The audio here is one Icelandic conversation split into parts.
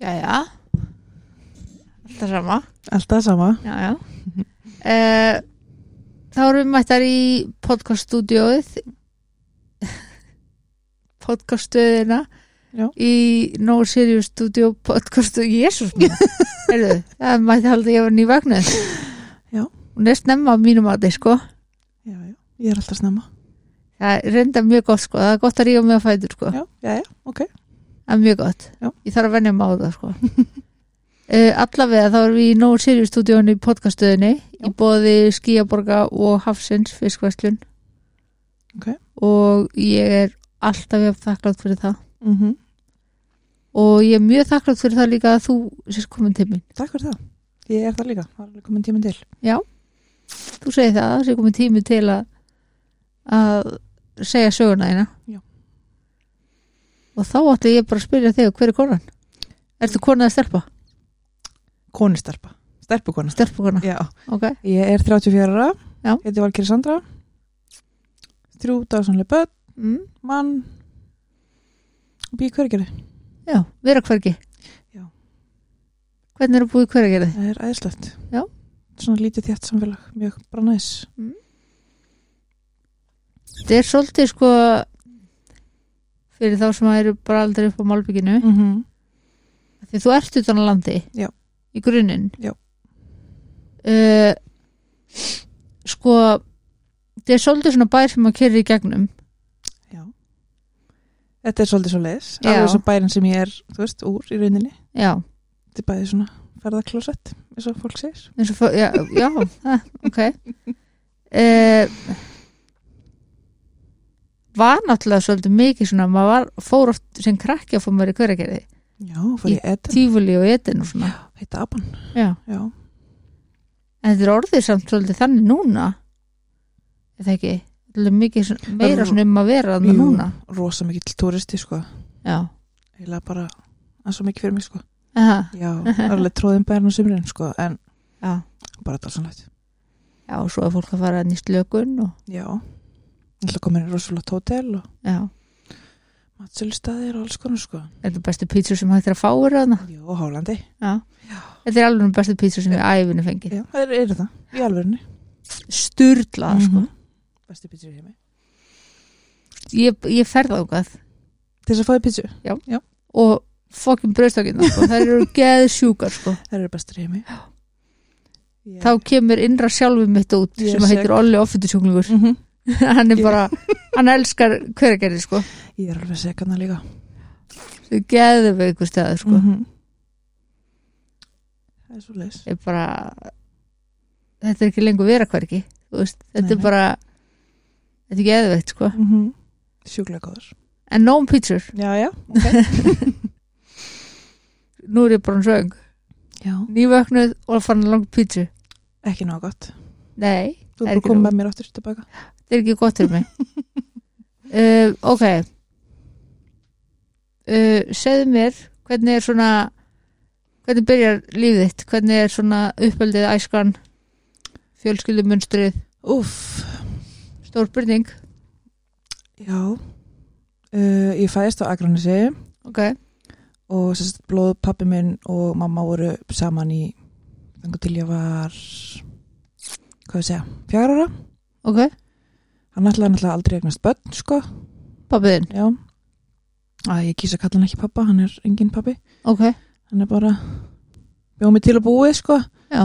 Já, já Alltaf sama. Alltaf sama. Já, já uh, Þá erum við mættar í podcaststúdióið podcaststöðina í No Serious Studio podcastu Jésús mér Heyrðu, það mætti halda ég var nývagnuð Já. Hún er snemma á mínum að þið sko. Já, já, ég er alltaf snemma. Það er reynda mjög gott sko, það er gott að ríða með að fætur sko. Já, já, já, ok Það er mjög gott. Já. Ég þarf að venja mig á það, sko. uh, allavega þá erum við í No Serious stúdíónu í podcaststöðinni í bóði Skíaborga og Hafsins fiskvæslun. Ok. Og ég er alltaf jafn þakklátt fyrir það. mm Og ég er mjög þakklátt fyrir það líka að þú sést komin til mín. Takk fyrir það Ég er það líka, komin tíminn til Þú segir það, það sé komin tími til að, að segja söguna þína. Já. Og þá ætla ég bara að spyrja þig, hver er konan? Ertu konan að stelpa? Stelpukona Stelpa kona, Já, ok. ég er 34 ára Já. Heiti Valkyri Sandra Þrjú dagsanlega börn, Mm. mann Býð hvergeri Já, vera hvergi Já. Hvernig er að búið hvergi gerði? Það er æðislegt Já. Svona lítið þétt samfélag, mjög bara næs Þetta er svolítið sko fyrir þá sem eru bara aldrei upp á Malbygginu mm -hmm. því þú ert utan á landi. Já. í grunninn. Uh, sko þetta er svolítið svona bær sem að kerri í gegnum. Já. Þetta er svolítið svo leis Já. Alveg svo bærin sem ég er, þú veist, úr í rauninni. Já, Þetta er bæði svona ferðaklósett eins og fólk fó- já, já ok. Uh, var náttúrulega svolítið mikið svona, maður var, fór oft sem krakki að fór maður í hverjargerði Já, ég etin tífuli og etin og svona. Heita Aban já. Já, en þetta er orðið samt svolítið þannig núna er það ekki? Þetta er mikið svona, meira svona um að vera þannig núna. rosa mikill túristi sko. Já, Eila bara, það er svo mikið fyrir mig sko. Aha. Já, alveg tróðin bærin og sumrin sko En já, bara dásanlegt já og svo er fólk að fara inn í slökun og Já, ég koma inn í rosalegt hótel og já, matsölustæðir og alls konar sko. Þetta er bestu pítsur sem hægt er að fá er þarna? Jó, Hálandi já, þetta er alveg bestu pítsur sem við æfinu fengið. Já, það eru það, í alvörunni. Sturlað sko. Mhm. Besti pítsu í heimi. Ég, ég ferða ákvað Til þess að fáið pítsu, og fokkin bröðstakina sko. það eru geð sjúkar sko. það eru bestur í heimi. Ég- þá kemur innra sjálfum mitt út Ég sem heitir Olli Offitusjúklingur Mhm. hann er Ég- bara, hann elskar hverjargerði sko, Ég er alveg sekana líka. Þau geðu við ykkur stæði sko, Mhm. Það er svo leis er bara þetta er ekki lengur vera hvergi þú veist, þetta Nei, er bara þetta er geðveikt sko. Mm -hmm. Sjúklega góður. En nóum pítsur, Já, já, ok. Nú er ég bara um söng. Já, nývöknuð og fann langt pítsu ekki náðu gott. Nei, Þú er bara komið með mér áttur tilbaka þetta er ekki gott fyrir mig. Uh, ok. Uh, segðu mér hvernig er svona hvernig byrjar lífið þitt? Hvernig er svona uppeldið æskan fjölskyldumunstrið Úff, stór byrning já. Uh, Ég fæðist á Akranesi. Ok, og sérst blóð pappi minn og mamma voru saman í þannig til ég var hvað ég segja, fjara ára. Ok, hann ætlaði náttúrulega aldrei eignast börn sko, pappiðinn já. Að ég kýsa að kalla hann ekki pappa, hann er engin pappi ok, hann er bara bjóð mig til að búið sko. Já,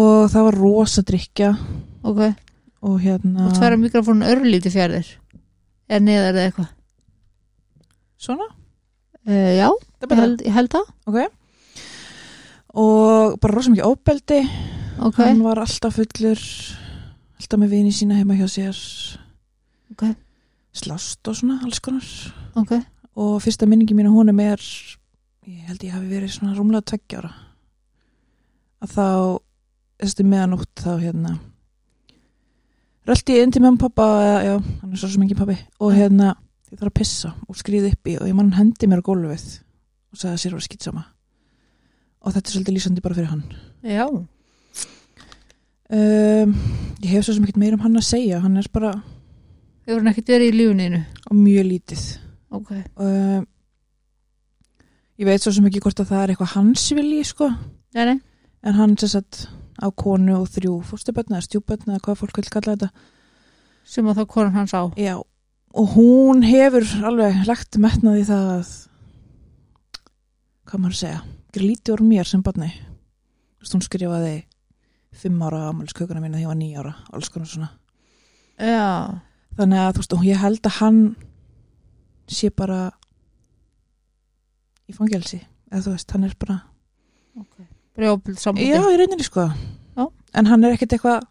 og það var rosa drikja ok. Og hérna og tværa mikrofónu örlíti fjærðir eða neðar eða eitthvað. Svona, uh, já, það er ég bara held, ég held það. Ok. Og bara rosa mikið óbeldi ok, hann var alltaf fullur alltaf með vini sína heima hjá sér ok, slást og svona alls konar. Ok. Og fyrsta minningi mín á honum er ég held ég hafi verið svona rúmlega tveggjára að þá þessi meðanótt þá hérna röldi ég inn til með pappa já, hann er svo sem ekki pappi og hérna, ég þarf að pissa og skrýði upp í og ég mann hendi mér á gólfið og sagði að sér var skýtsama og þetta er svolítið lýsandi bara fyrir hann. Já, um, ég hef svo sem ekkert meira um hann að segja hann er bara hefur hann ekkert verið í lífuninu mjög lítið. Ok, um, ég veit svo sem ekki hvort að það er eitthvað hans vilji sko, nei, nei, en hann sem sagt á konu og þrjú fóstubötna eða stjúbötna eða hvað fólk vil kalla þetta. Sem að þá konan hans á. Já, og hún hefur alveg lagt metnað í það að hvað maður að segja lítið úr mér sem barni. Hún skrifaði fimm ára ámæliskökuna mína þegar ég var níu ára alls konar svona. Já, þannig að þú veist, ég held að hann sé bara í fangelsi eða þú veist, hann er bara brjóðbild sambandi. Já, í rauninni sko. Já. en hann er ekkert eitthvað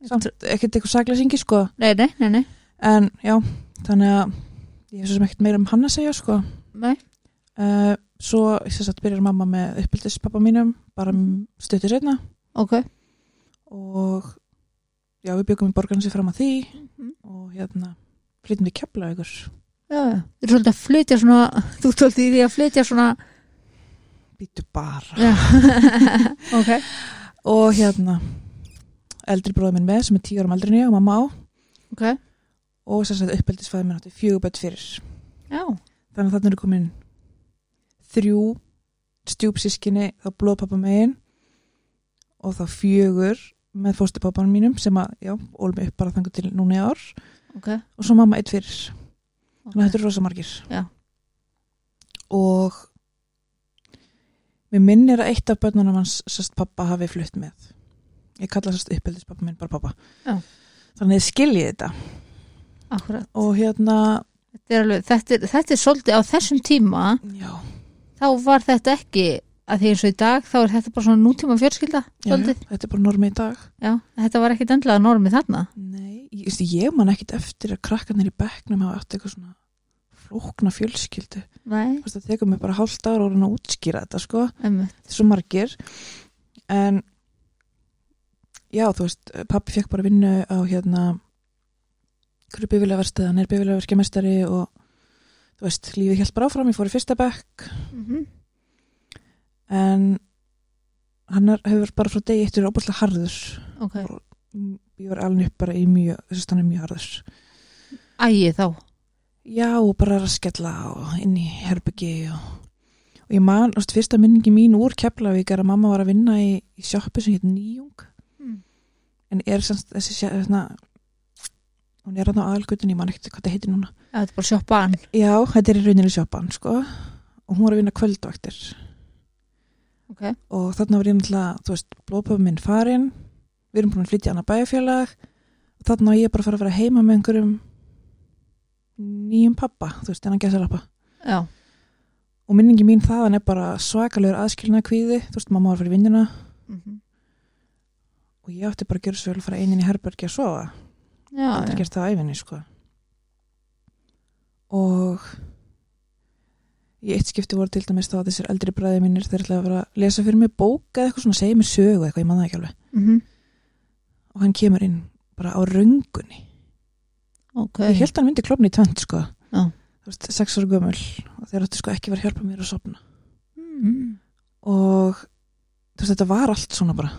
ekkert eitthvað saklæsingi sko. Nei, nei, nei, nei, en já, þannig að ég er svo sem ekkert meira um hann að segja sko. Nei. uh, svo þess að byrjar mamma með uppbyldis mínum bara stuttir setna ok. Og já, við byggum í borgarnasi fram að því Mhm. og hérna flytum við kefla ykkur já, þú er svolítið að flytja svona þú er svolítið í því að flytja svona býtu bara. Ok. Og hérna eldri bróður minn með sem er tíu árum eldri ég og mamma á. Ok, og að uppbyldisfæði minn átti fjögubött fyrir. Já, þannig að þarna eru komin þrjú stjúpsískinni þá blóðpappa megin og þá fjögur með fóstupappanum mínum sem að, já, ól mig upp bara þangur til núna í ár. Ok. Og svo mamma eitt fyrir. Þannig að ok, þetta eru rosa margir. Já. og mér minnir að eitt af börnunum hans sérst pappa hafi flutt með. Ég kalla sérst uppeldis minn bara pappa Já. þannig að þið skiljið þetta. Akkurat. Og hérna, þetta er, alveg, þetta, er, þetta er svolítið á þessum tíma. Já, þá var þetta ekki að því eins og í dag þá er þetta bara svona nútíma fjörskilda já, þetta er bara normi í dag. Já, þetta var ekkit endlega normið þarna. Nei, ég, ég man ekkit eftir að krakkarnir í bekknum hafa átt eitthvað svona flókna fjölskyldu. Það tekur mig bara hálft ára og að útskýra þetta sko, svo margir. En já, þú veist, pappi fekk bara vinnu á hérna hverju bifiljaverstið, hann er bifiljaverkjamestari og þú veist, lífið hjálp bara áfram, ég fór í fyrsta bekk. Mm -hmm. En hann er, hefur bara frá degi eittur óbúslega harður. Ok, ég var alveg upp bara í mjög þess að hann er mjög harður. Ægi þá. Já, og bara að skella og inn í herbyggi og, og ég man, þú veist, fyrsta minningi mín úr Keflavík er að mamma var að vinna í, í sjoppu sem hétt Nýjung. Mm. en er semst þessi sjá- þarna, hún er að á aðalgutin, ég man ekkert hvað það heitir núna. Já, þetta er bara sjoppan. Já, þetta er í rauninni sjoppan, sko. Og hún var að vinna kvöldvaktir ok, og þarna var ég náttúrulega, þú veist, blóðpöfum minn farin við erum búin að flytja hana bæjarfélag. Og þarna var ég bara að fara að vera heima með einhverjum nýjum pappa, þú veist, en hann gæsar appa já, og minningi mín þaðan er bara svakalegur aðskilna kvíði, þú veist, mamma var fyrir vinnuna. Mm og ég átti bara að gera svo vel að fara einin í herbergi að sofa. Já, já. gert það æfinni, sko. Og í eitt skipti voru til dæmis þá að þessir eldri bræði mínir þeir ætlaði að vera að lesa fyrir mig bóka eða eitthvað svona, segja mér sögu eitthvað, ég man það ekki alveg. Mm og hann kemur inn bara á röngunni. Ok, ég held að hann myndi klopna í tvönd, sko. Já. þú veist, sex ára gömul og þeir áttu sko ekki verið að hjálpa mér að sopna mm. og þú veist, þetta var allt svona bara.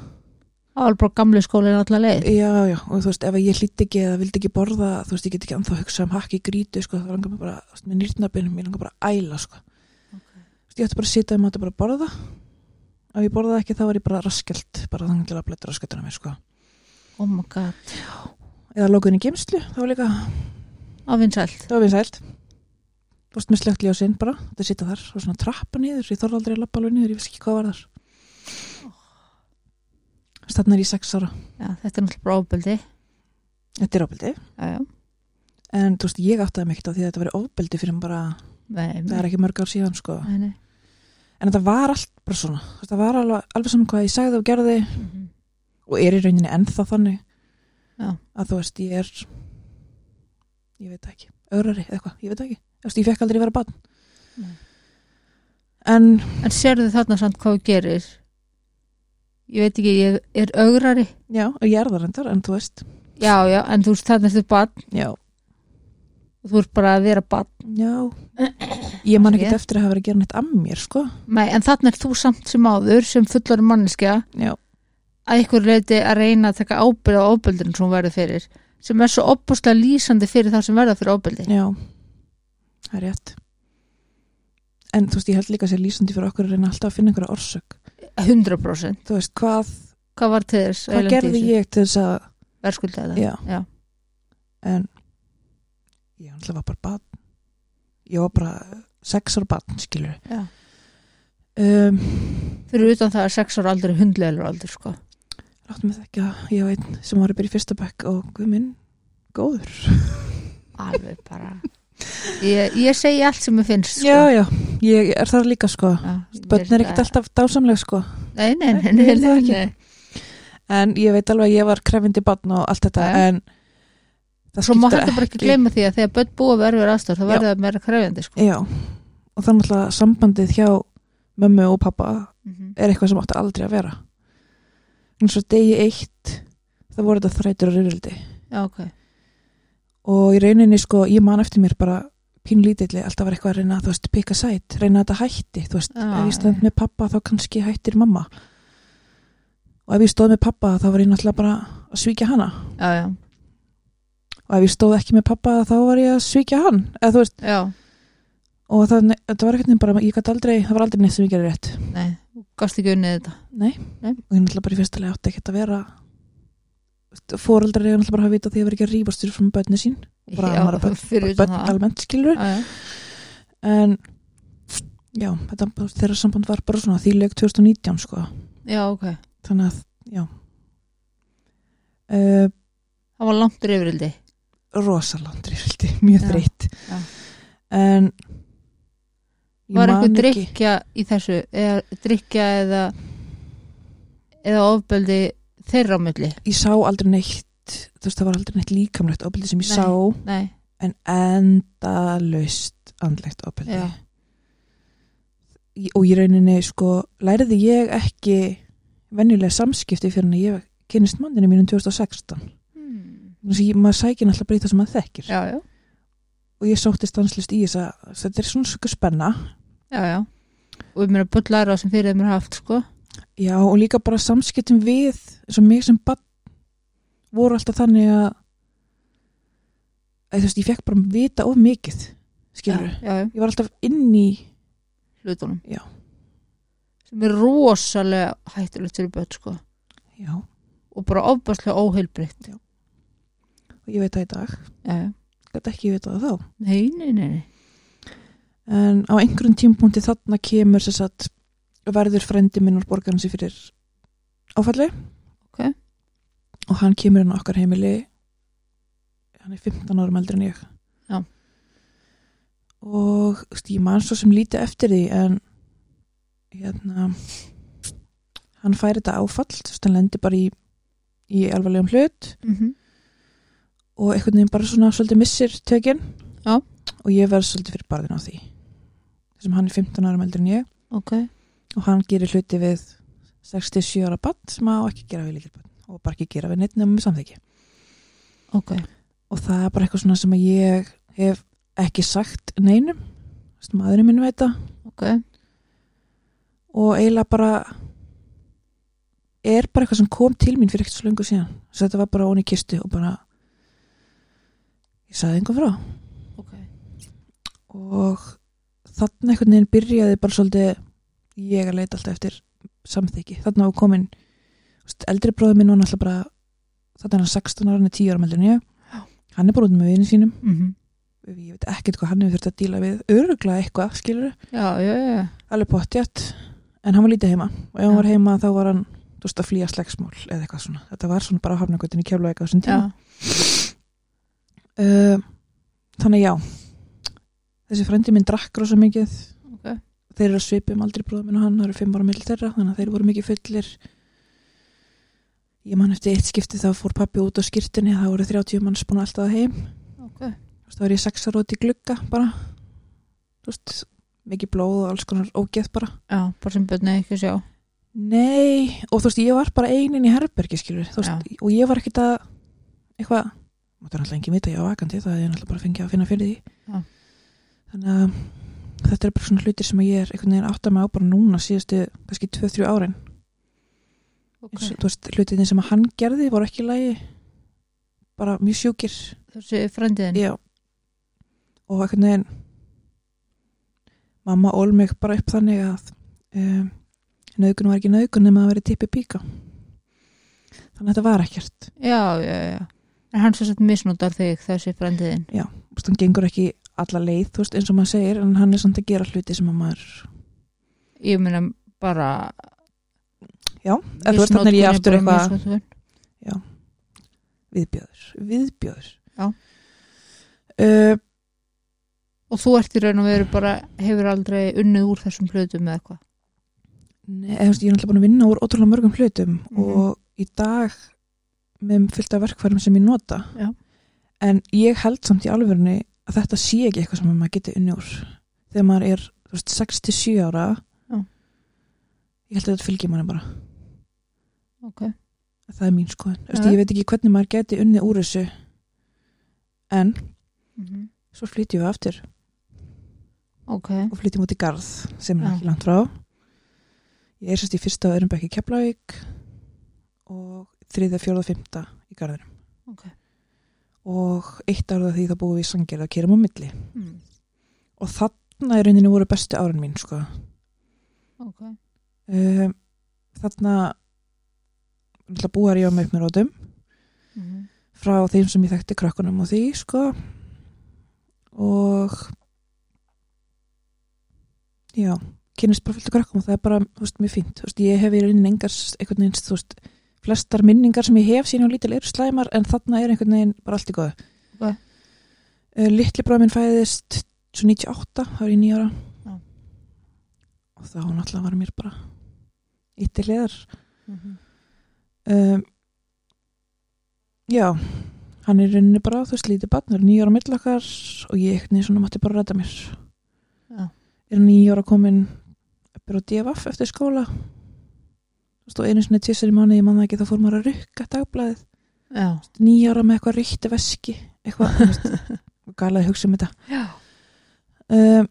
Það var bara gamli skólinn allar leið. Já, já, og þú veist, ef ég hlýtti ekki eða vildi ekki borða, þú veist, ég get ekki anþá að hugsa um hakki grítu, sko, það langar mér bara þú veist, með nýrnabinum, ég langar bara að æla, sko ég ætti bara að sitja um að þetta bara borða. Ef ég borðaði ekki, þá var ég bara raskelt bara þannig til að blæta rasketuna mér, sko. Oh my god, eða lokuðin í geimslu, það var líka ávinnsælt það var vinsælt. Þú veist, með slögt ljósinn bara, þetta sitja þar og svona trappa niður, ég þorði aldrei að lappa alveg niður, ég veist ekki hvað var þar. Er ég sex ára. Já, þetta er náttúrulega ofbeldi. Þetta er já, en þú veist, ég áttaði mig ekkert á því að þetta veri ofbeldi fyrir bara, nei, það er ekki mörg ár síðan, sko. Nei, nei. en þetta var allt bara svona. Þetta var alveg, alveg saman hvað ég sagði og gerði. Mm og er í rauninni ennþá þannig. Já. að þú veist ég er ég veit ekki, ögrari eða eitthvað, ég veit ekki. Þú veist, ég fekk aldrei að vera barn. En en sérðu þarna samt hvað þú gerir? Ég veit ekki, ég er augrari já, og ég er það reyndar en þú veist, já, já, en þú veist þarna ertu bann já, og þú ert bara að vera bann já. Ég man ekkert eftir að hafa verið að gera neitt að mér sko, Nei, en þarna er þú samt sem áður sem fullari manneskja. Já, að ykkur leiti að reyna að taka ábyrð á óbyrðinu sem hún verður fyrir sem er svo opbúslega lýsandi fyrir þá sem verða fyrir óbyrði já. Það er rétt. En þú veist, ég held líka að sé lýsandi fyrir okkur að reyna alltaf að finna einhverja orsök. 100% þú veist, hvað, hvað var til þess hvað gerði ég til þess að verðskulda það? Já, Já. en ég alltaf var bara barn. Ég var bara sex ára barn, skilur um, fyrir utan það að sex ára aldrei hundlegur aldur sko. Láttu mig þekka ég var einn sem var að byrja í fyrsta bekk og guð minn, góður. Alveg bara. Ég, ég segi allt sem ég finnst sko. já, já, ég er þar líka sko. Já, börn er ekkert alltaf dásamleg sko. Nei, nei, nei, Nei, nei, ég það nei, ekki. en ég veit alveg að ég var krefindi barn og allt þetta en það svo má þetta bara ekki gleyma því að þegar börn búa við erfur aðstöð þá verður það meira krefjandi sko. já, og þannig alltaf sambandið hjá mömmu og pappa Mhm. er eitthvað sem átti aldrei að vera. Eins og degi eitt það voru þetta þrætur og reyðrildi já, ok. Og í rauninni sko, ég man eftir mér bara pínlítilli, alltaf var eitthvað að reyna að þú veist, pika sætt, reyna að þetta hætti þú veist, Já, ef ég stend já. með pappa þá kannski hættir mamma. Og ef ég stóð með pappa þá var ég náttúrulega bara að svíkja hana. Já, og ef ég stóð ekki með pappa þá var ég að svíkja hann. Eða þú veist, já, og það, það var ekkert bara, ég gæti aldrei það var aldrei neitt sem ég gerði rétt. Nei þú gast ekki unnið þetta? Nei. Nei. og ég náttúrulega bara í fyrsta lega átti ekkert að vera fóreldrar eiga náttúrulega bara að vita að því að vera ekki að rífast fyrir frá bönni sín. Bara, bara utan bönn það. almennt skilur já, já, en já, þetta, þeirra samband var bara svona þýleg 2019 sko. Já, ok. Þannig að, já. Uh, það var langt reyfrildi rosalandri mjög Já, þreytt. en ég var eitthvað drikja í þessu eða drikja eða eða ofbeldi þeirra á milli? Ég sá aldrei neitt þú veist það var aldrei neitt líkamlegt ofbeldi sem ég Nei. sá nei, en endalaust andlegt ofbeldi. Já. Og í rauninni sko læriði ég ekki venjulega samskipti fyrir en ég kynist manninu mínum 2016 hmm. þannig að ég- maður sækir alltaf bara í það sem maður þekkir. Já, já, og ég sótti stanslist í þess að þetta er svona svona spenna. Já, já. Og ég meina bullara sem fyrir þeim er haft sko. Já og líka bara samskiptum við eins og mig sem bann voru alltaf þannig að þú veist ég fekk bara vita of mikið skilur já, já, já, ég var alltaf inn í hlutunum. Já. sem er rosalega hættulegt fyrir börn sko. Já. Og bara ofbærslega óheilbritt og ég veit það í dag. Gæti ekki vita það þá. Nei, nei, nei, en á einhverjum tímpúnti þarna kemur þess að verður frendi minn úr borgarinn sér fyrir áfalli. Ok. og hann kemur inn á okkar heimili. Hann er 15 árum eldri en ég. Já. og ég man svo sem lítið eftir því en hérna hann fær þetta áfall hann lendir bara í, í alvarlegum hlut. Mm og einhvern veginn bara svona svolítið missir tökin. Já. og ég verð svolítið fyrir barðin á því. Þessum hann er 15 árum eldri en ég. Ok, og hann gerir hluti við 67 ára bann sem á ekki gera við líkil bann og bara ekki gera við neitt nefnum með samþyggi ok. Og það er bara eitthvað svona sem að ég hef ekki sagt neinum. Þú veist, maðurinn minn veit það. Ok, og eiginlega bara er bara eitthvað sem kom til mín fyrir ekkert svo lengur síðan. Þess að þetta var bara onni kistu og bara ég sagði einhver frá. Ok. Og þannig einhvern veginn byrjaði bara svolítið ég að leita alltaf eftir samþyggi þannig var komin eldri bróður minn var náttúrulega bara þannig er hann 16 ára, hann er 10 ára meldur en ég. Hann er bara út með vinið sínum. Mm ég veit ekkert hvað hann hefur þurft að díla við. Öruglega eitthvað, skilur já, alveg pottjætt, en hann var lítið heima. Og ef hann Já. var heima þá var hann þú veist að flýja slagsmál eða eitthvað svona. Þetta var svona bara í kjálfa eitthvað þessum já. Uh, þannig já. Þessi frendi minn drakk rosa mikið. Ok. þeir eru að svipum aldrei bróða minn og hann það eru fimm ára mill þeirra þannig að þeir voru mikið fullir. Ég man eftir eitt skipti þá fór pappi út á skýrtunni þá voru 30 manns búin alltaf heim. Ok, Þú veist, þá er ég sex ára út í glugga bara. Veist, mikið blóð og alls konar ógeð bara. Já, bara sem börni ekki að sjá. Nei, og þú veist, ég var bara einin í herbergi skilur, veist, og ég var ekkit að eitthvað, máttu náttúrulega engin vita ég á vakandi, það er náttúrulega bara fengið að finna fyrir því. Já. þannig að þetta er bara svona hlutir sem ég er einhvern veginn átt að mig á bara núna síðustu kannski 2-3 árin. Ok, eins og þú veist, hlutin sem að hann gerði voru ekki í lagi bara mjög sjúkir. Þessi frendiðin og einhvern veginn mamma ól mig bara upp þannig að um, nöðgun var ekki nöðgun nema að vera tippi píka. Þannig að þetta var ekkert. Já, já, já en hann svo sett misnotar þig þessi frendiðin Þú veist, hann gengur ekki alla leið þú veist, eins og maður segir, en hann er samt að gera hluti sem að maður, ég meina bara já, eða þú veist þannig er ég aftur eitthvað misnotkun. viðbjöður, viðbjöður Já. uh, og þú ert í raun og veru bara hefur aldrei unnið úr þessum hlutum eða eitthvað Nei, þú veist, ég er náttúrulega búin að vinna úr ótrúlega mörgum hlutum Mhm. og í dag með fylgta verkfærum sem ég nota. Já. en ég held samt í alvörunni að þetta sé ekki eitthvað sem maður geti unni úr. Þegar maður er þú veist, 67 ára Já. ég held að þetta fylgir manni bara. Ok, það er mín veist, Já. ég veit ekki hvernig maður geti unni úr þessu. En mm svo flytjum við aftur. Ok. Og flytjum út í Garð sem er Já. ekki langt frá. Ég er sérst í fyrsta og öðrum bekk í Keflavík. Og þriðja, fjóða, fymta í Garðinum. Ok. Og eitt árið því þá búum við í Sangerð að kerum á milli. Mm. og þarna í rauninni voru bestu árin mín sko. ok, um, þarna búar ég á mig upp með rótum. Mm. frá þeim sem ég þekkti krökkunum og því sko. Og já kynist bara fullt af krökkum og það er bara þú veist, mjög fínt, þú veist, ég hef í rauninni engar einhvern veginn, þú veist, flestar minningar sem ég hef síðan á lítil eru slæmar en þarna er einhvern veginn bara allt í góðu. Ok. uh, Littli bróð minn fæðist svo 98, þá er ég nýjára Já. og þá náttúrulega var mér bara yttilegar Mm um, já hann er í rauninni bara þú veist lítið barn, það er nýjára millakar og ég einhvern veginn svona mátti bara ræta mér. Er nýjára komin upp á DFF eftir skóla og einu sinni tvisar í mánu ég man það ekki þá fór maður að rukka dagblæðið já, nýjára með eitthvað ríkti veski eitthvað, galaði að hugsa um þetta. Já. um,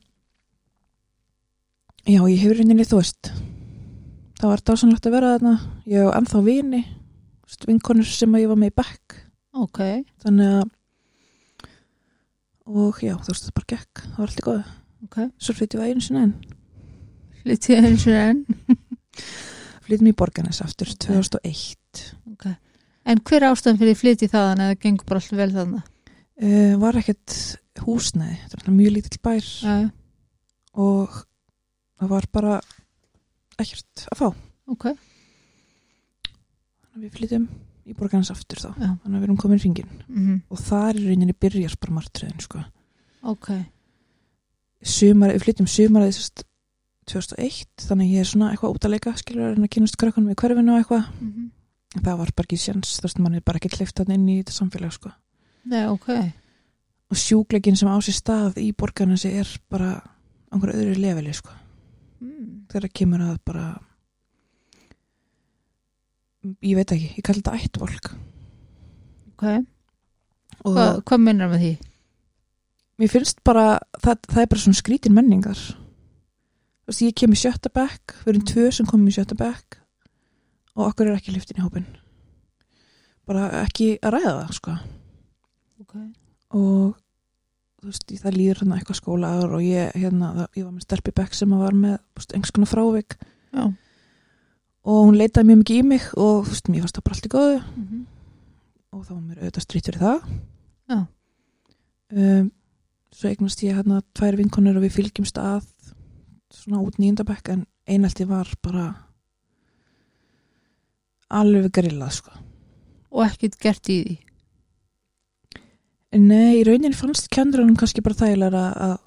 já, ég hefur rauninni þú veist það var dásanlegt að vera þarna. Ég hef ennþá vini vinkonur sem að ég var með í bekk. Ok, þannig að og já, þú veist, það bara gekk. Það var allt í góðu, ok. Svo flyttum við einu sinni enn. Lítið eins og enn flyttum í Borgarnes aftur 2001 ok, en hver er ástæðan fyrir flytið þaðan eða gengur bara alltaf vel þarna? Uh, var ekkert húsnæði, þetta var mjög lítill bær. Já, og það var bara ekkert að fá. Ok, þannig að við flyttum í Borgarnes aftur þá. Já. þannig að við erum komin hringin mm og þar í rauninni byrjar bara martröðin sko. ok. Sumar, við flyttum sumarið sérst 2001, þannig ég er svona eitthvað út að leika, skilur reyna að kynast krökkunum í hverfinu og eitthvað, mm en það var bara ekki sjans, þú veist, mann er bara ekki kleift hann inn í þetta samfélag, sko. Nei, ok, Og sjúkleikin sem á sér stað í borgarnasi er bara einhverju öðru leveli, sko. mm. Þegar kemur að bara ég veit ekki, ég kalli þetta ættvolk ok og Hva, hvað minnar með því? mér finnst bara það, það er bara svona skrítin menningar veist, ég kem í sjötta bekk við erum tvö sem komum í sjötta bekk. Og okkur er ekki lyftin í hópin bara ekki að ræða það sko. Ok, og þú veist, það líður hérna eitthvað skólaður og ég, hérna, það, ég var með stelpi bekk sem var með konar frávik. Já. Og hún leitaði mjög mikið í mig og þú veist, mér fannst það bara allt í góðu. Mm -hmm. og þá var mér auðvitað strýtt fyrir það. Já. um, svo eignast ég hérna tvær vinkonur og við fylgjumst að svona út nýjendabekk en einaldi var bara alveg grillað sko. Og ekkert gert í því? Nei, í rauninni fannst kendranum kannski bara þægilega að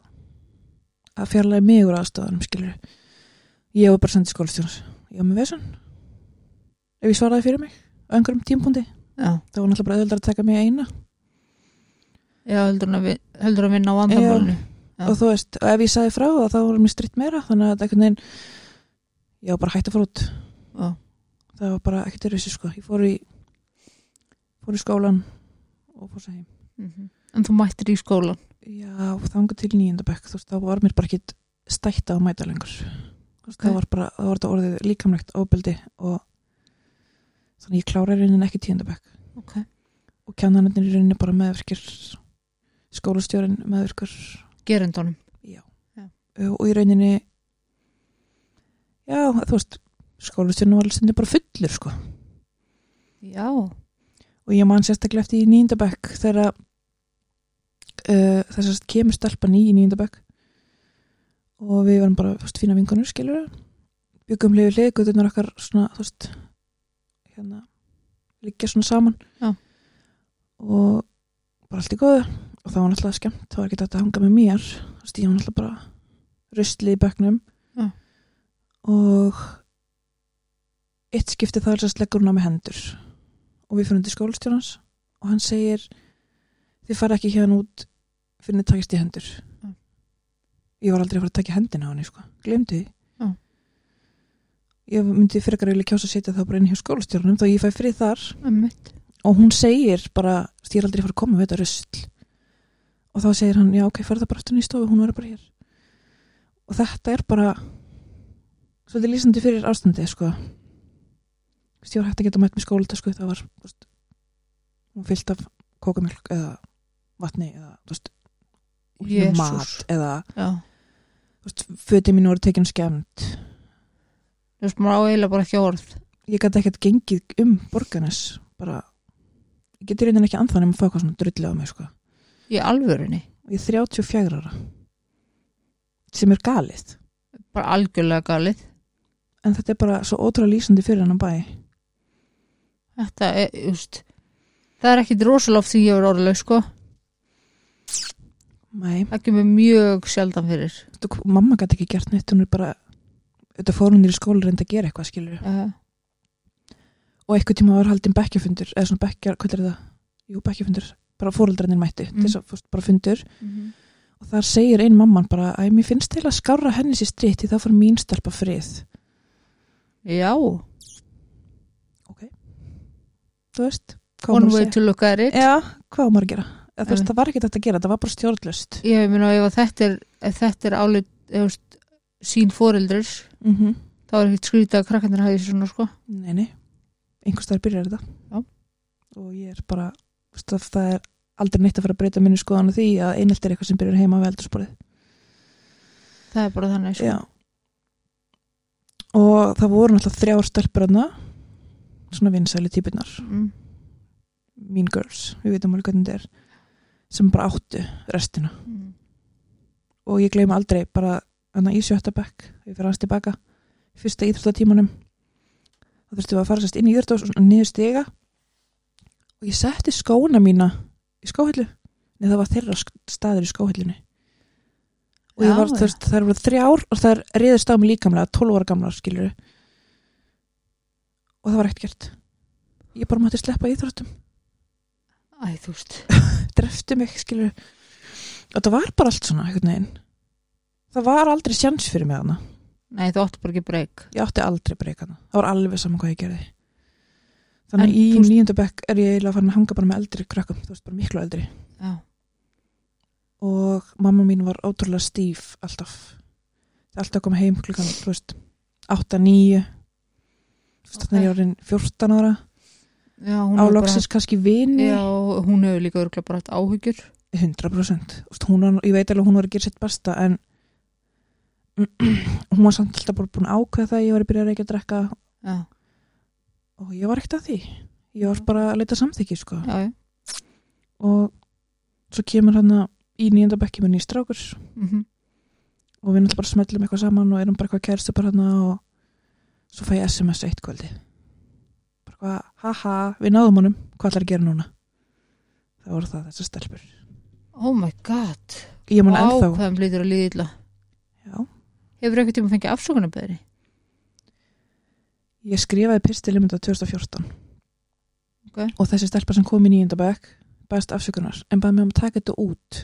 að fjarlægi mig úr aðstofanum skilur ég var bara sendið skólastjóns ég var með vesan ef ég svaraði fyrir mig á einhverjum tímpúndi já, það var náttúrulega bara auðvitað að taka mig eina. Já heldur að, vinna á vandamálinu Já. og þú veist, og ef ég sagði frá það þá var mér stritt meira þannig að þetta einhvern veginn ég var bara hægt að fara út. Já. það var bara ekkert er þessi sko. Ég fór í fór í skólan og fór heim. Mm en þú mættir í skólan já, þangu til nýjendabekk þú veist, þá var mér bara ekkert stætta að mæta lengur. Þú veist, Ok. það var bara, það var þetta orðið líkamlegt ábyldi og þannig ég klára í rauninni ekki tíundabekk ok, og kennanarnir í rauninni bara meðvirkir skólastjórin meðvirkur gerendunum. Já. Já. og í rauninni já, þú veist skólastjórnum var stundum bara fullur sko. Já, og ég man sérstaklega eftir í nýjendabæk þegar uh, þess að kemur stelpan í nýjendabæk og við varum bara fyrst, fína vinkonur skilur byggum liðið liðgutunar okkar svona þú veist hérna liggja svona saman. Já. og bara allt í góðu og það var náttúrulega skemmt, það var ekki þetta að hanga með mér. Þú veist ég var náttúrulega bara rusli í bekknum. Já. og eitt skipti það er að leggur hún á með hendur. Og við fyrir til skólastjónans og hann segir þið fara ekki hérna út fyrir þið takist í hendur. Já. ég var aldrei að fara að taka hendina á henni sko. glemdi því. Já. ég myndi fyrir að kjósa að setja það bara inn hjá skólastjórnum þá ég fæ frið þar. Og hún segir bara ég er aldrei að fara að koma við þetta rusl og þá segir hann, já ok, farð það bara aftur í stofu hún verður bara hér. Og þetta er bara svolítið lýsandi fyrir ástandi sko. Var hægt að geta mætt með skólita sko, það var veist, fyllt af kókamjölk eða vatni eða veist, mat eða já, fötið mínu voru tekin skemmt. Þú veist, maður á eiginlega bara ekki orð. Ég gæti ekkert gengið um borganes bara ég geti reyndin ekki anþann um að fá eitthvað svona drulli á mig sko í alvörunni, er 34 ára. Sem er galið. Bara algjörlega galið. En þetta er bara svo ótrúlega lýsandi fyrir hann bæ. Þetta er, veist það er ekkit rosaloft því ég er orðlega sko. Nei, það kemur mjög sjaldan fyrir. Þú, mamma gæti ekki gert neitt hún er bara, þetta fór hún í skóla reyndi að gera eitthvað skilur uh, og eitthvað tíma var haldin bekkjafundur eða svona bekkjar, hvað er það? Jú, bekkjafundur, bara fóreldrarnir mættu Mm. mm. þess að fórst bara fundur Mhm. og þar segir ein mamman bara að mér finnst til að skára henni sér stritt því þá fór mín stelpa frið já, ok, þú veist one að way to look at it Já, hvað á maður að gera? Þú veist, það var ekki þetta að gera, það var bara stjórnlust ég meina ef að þetta er ef þetta er álit, veist sín foreldris, mm -hmm. þá er ekkit skrítið að krakkandir hafi þessu svona sko Nei, nei, einhvers staðar byrjar þetta Já. og ég er bara að það er aldrei neitt að fara að breyta minni skoðan á því að einelt er eitthvað sem byrjar heima við eldursporið það er bara þannig sko. Og það voru náttúrulega þrjár stelpur þarna svona vinsæli típunar mm. Mean Girls, við veitum alveg hvernig þetta er sem bara áttu restina. Mm. og ég gleyma aldrei bara hana í sjötta bekk ég fyrir hans tilbaka fyrsta íþróttatímanum. Þá þurftum við að fara sérst inn í íþrótt og niður stiga. Og ég setti skóna mína í skóhillu. Neða það var þeirra staður í skóhillunni. Og ég var, þú veist, þær voru þrjár og þær riðist á mig líkamlega 12 ára gamlar skilur og það var ekkert gert. Ég bara mátti sleppa íþróttum. Æ, þú veist. Drefti mig skilur og það var bara allt svona það var aldrei sjans fyrir mig hana nei, þú áttu bara ekki breyk ég átti aldrei breyka hana það var alveg saman hvað ég gerði þannig En að í þú- nýjönda bekk er ég eiginlega farin að hanga bara með eldri krökkum þú veist bara miklu eldri. Já, og mamma mín var ótrúlega stíf alltaf. Það alltaf að koma heim klukkan þú veist 8-9 þannig er ég orðin 14 ára. Álóksins kannski vini já, hún hefur líka örgulega bara hatt áhyggjur. 100% Þú veist, hún, var- ég veit alveg að hún var að gera sitt besta en hún var samt alltaf bara búin að ákveða það að ég var að byrja að reykja að drekka. Já, og ég var ekkert að því. Ég var bara að leita samþykki sko. já, já. Og svo kemur hann í nýjönda bekki með nýjst strákur. Mm og við náttúrulega bara smellum eitthvað saman og erum bara eitthvað kærstu bara hann og svo fæ ég SMS eitt kvöldi. Bara hvað, haha, við náðum honum. Hvað ætlar að gera núna? Það voru það þessar stelpur. Oh my god, hvað þeim lítur að líða illa. Já, hefur eitthvað tíma fengið afsökunarbeðri ég skrifaði pistil um þetta 2014 Ok. og þessi stelpa sem kom í nýjönda bekk bæst afsökunar en bæði mig um að taka þetta út.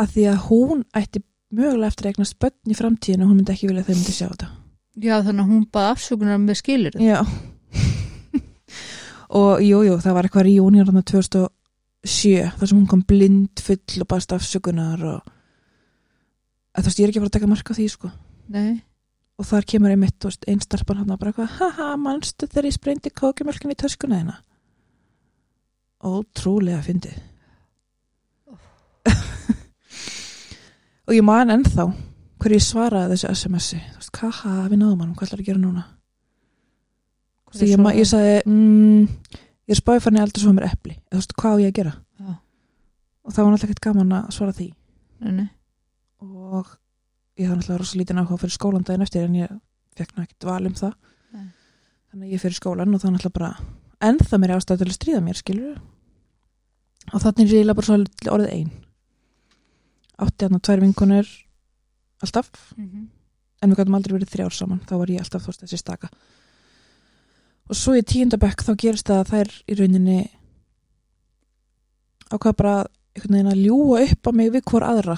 Að því að hún ætti mögulega eftir að eignast börn í framtíðinu og hún myndi ekki vilja að þau myndi sjá þetta. Já, þannig að hún baði afsökunar með skilir Já. Og jú, jú, það var eitthvað reunion þarna 2007 þar sem hún kom blind full og bæst afsökunar og að, þú veist, ég er ekki að fara að taka marka á því sko. Nei, og þar kemur einmitt, þú veist, einn starpan hann bara eitthvað, haha, manstu þegar ég sprendi kókimjölkin í töskuna þeina ótrúlega fyndið. Og ég man ennþá hverju ég svaraði þessu SMS-i þú veist, haha, við náðum hann, hvað ætlar að gera núna? Veist, ég, ég sagði mm, ég er spáði fann ég aldrei svo mér epli. Þú veist, hvað á ég að gera? Já. og það var náttúrulega ekkert gaman að svara því. Nei, nei. og ég hafði náttúrulega rosa lítinn áhuga fyrir skólan daginn eftir en ég fekk náttúrulega ekkert val um það. Nei. þannig að ég fyrir skólan og það náttúrulega bara ennþá mér ástæð til að stríða mér skilur og þannig er ég eiginlega bara svo orðið ein. Átti hann tvær vinkonur alltaf. Mhm. en við gætum aldrei verið þrjár saman. Þá var ég alltaf þú veist þessi staka. Og svo í tíundabekk þá gerist það að þær í rauninni ákvað bara einhvern veginn að ljúa upp á mig við hvort aðra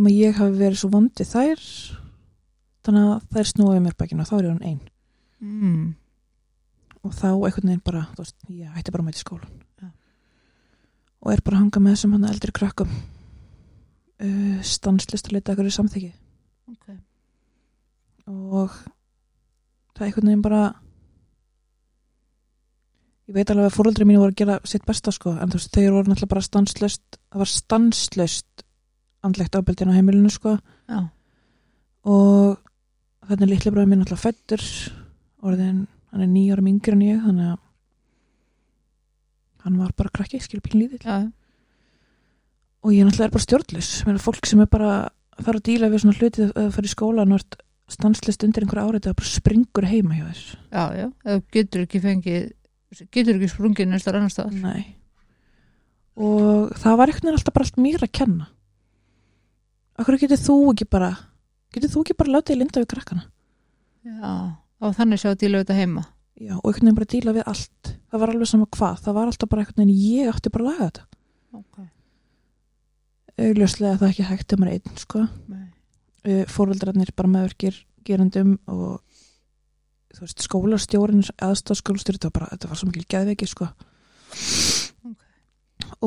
um að ég hafi verið svo vond við þær þannig að þær snúið mér bækinu og þá er ég hann ein Mm. og þá einhvern veginn bara veist, ég hætti bara að mæti skólan Já. og er bara að hanga með þessum hann eldri krökkum uh, stanslist að leita eitthvað í samþyggi Ok. og það er einhvern veginn bara ég veit alveg að fóröldri mínu voru að gera sitt besta sko en þú veist þau voru náttúrulega bara stanslöst það var stanslöst andlegt ábeldin á heimilinu sko Já. og þannig er litli bræður mín náttúrulega fættur orðin, hann er nýja árum yngri en ég þannig að hann var bara krakki, skilur pínlítill Já. og ég náttúrulega er bara stjórnlis Mér er fólk sem er bara að fara að díla við svona hluti að það fara í skólan og ert stanslist undir einhverja árið það bara springur heima hjá þess Já, já. Þú getur ekki fengið, getur ekki sprungið næstar annar staðar. Nei. og það var veginn alltaf bara allt mér að kenna Akkur getur þú ekki bara getur þú ekki bara látið í linda við krakkana Já. Og þannig sjá að díla við þetta heima. Já, og einhvern veginn bara díla við allt það var alveg sama hvað, það var alltaf bara einhvern veginn ég átti bara að laga þetta Ok. augljóslega er það ekki hægt um einn sko. Uh, fóröldrarnir bara meðverkir gerandum og þú veist, skólastjórin aðstofskólastjóri, þetta var bara, þetta var svo mikil geðveiki sko Ok.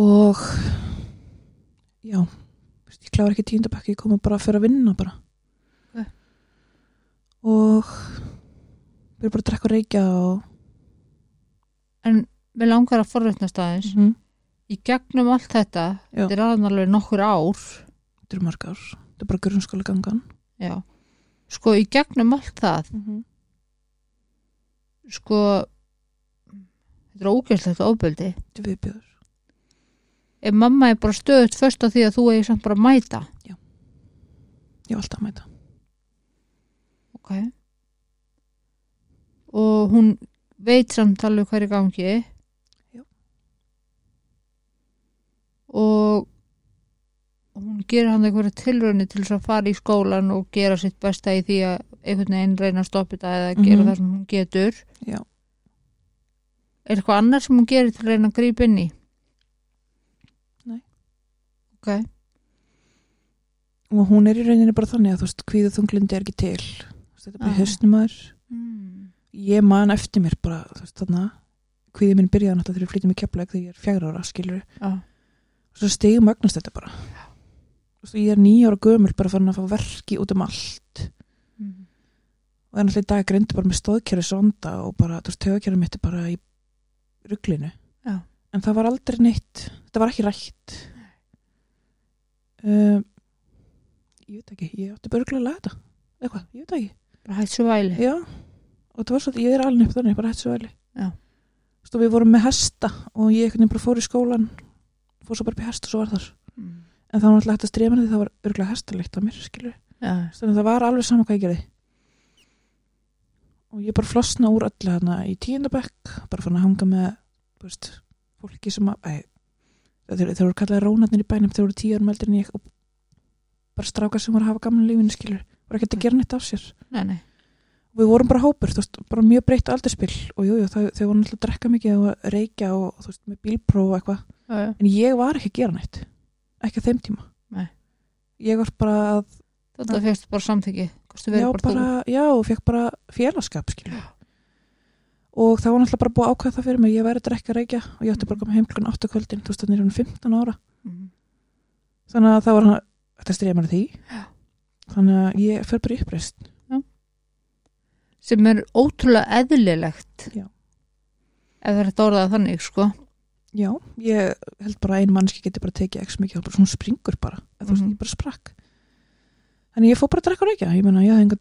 og já kláði ekki tíundabæk ég kom bara að fyrir að vinna bara Ok. og við erum bara að drekka og reykja og En við langar að forréttnast aðeins. mm Í gegnum allt þetta, Já. þetta er aðnarlega nokkur ár. þetta eru mörg ár, þetta er bara grunnskóla gangan Já. Sko, í gegnum allt það, mm -hmm. sko, þetta er ógæslegt ofbeldi. þetta er viðbjöður Ef mamma er bara stöðut först á því að þú eigi samt bara að mæta. ég var alltaf að mæta Ok. Og hún veit samt alveg hvað er í gangi. Já. Og hún gerir hann eitthvað tilraunni til þess að fara í skólan og gera sitt besta í því að einhvern veginn reyna að stoppa þetta eða gera Mhm. það sem hún getur. Já. Er eitthvað annar sem hún gerir til að reyna að grípa inn í? Ok. og hún er í rauninni bara þannig að þú veist, kvíðu þunglindi er ekki til þetta er bara Ah. að þér Mm. ég man eftir mér bara veist, þarna, kvíði minn byrjaði náttúrulega þegar ég flyttum í keflæk þegar ég er fjagra ára skilur Já. og svo stegum magnast þetta bara Þú veist, ég er nýja ára gömul bara farin að fá verki út um allt Mm. og er náttúrulega í dag grindi bara með stóðkerfi sonda og bara, þú veist, tögakerfi mitt er bara í rugglinu Já. en það var aldrei neitt þetta var ekki rætt um, ég veit ekki ég átti börglega að laga þetta eitthvað, ég veit ekki Bara hætt svo væli. Já, og það var svolítið, ég er alveg upp þannig, bara hætt svo. Já. Svo við vorum með hesta og ég bara fór í skólan, fór svo bara upp í hest og svo var þar. Mm. En það var náttúrulega hægt að strema því það var örgulega hestalikt á mér, skilur. Að það var alveg sama hvað ég gerði. Og ég bara flosna úr öllu hérna í tíundabekk, bara fann að hanga með, veist, fólki sem að, æ, þeir, þeir voru kallaði rónarnir í bænum, þeir voru tíu árum eldri en ég og bara strákar sem voru að hafa gamla lífinu, skilur, voru ekkert að gera neitt af sér. Nei, nei. við vorum bara hópur, þú veist, bara mjög breytt aldurspil og jú, jú, þau, voru náttúrulega að drekka mikið og reykja og þú veist, með bílpróf og eitthvað, en ég var ekki að gera neitt ekki á þeim tíma. Nei. ég var bara að, Þetta fegst bara samþyggi. Já, bara, já, og fekk bara félagskap, skilju og það var náttúrulega bara búið að ákveða það fyrir mig, ég væri að drekka reykja og ég átti bara að koma heim klukkan 8 kvöldin, þú veist, þannig er hann 15 ára. Mm. þannig að það var hann, þetta stríða mér því þannig að ég fer bara uppreist Sem er ótrúlega eðlilegt. Já. Ef það er þetta orðað þannig, sko. já, ég held bara að ein mannski geti bara tekið ekki mikið, svona springur bara, mm þú veist, Mhm. ég bara sprakk Þannig ég fór bara að drekka reykja, ég meina ég hafði enga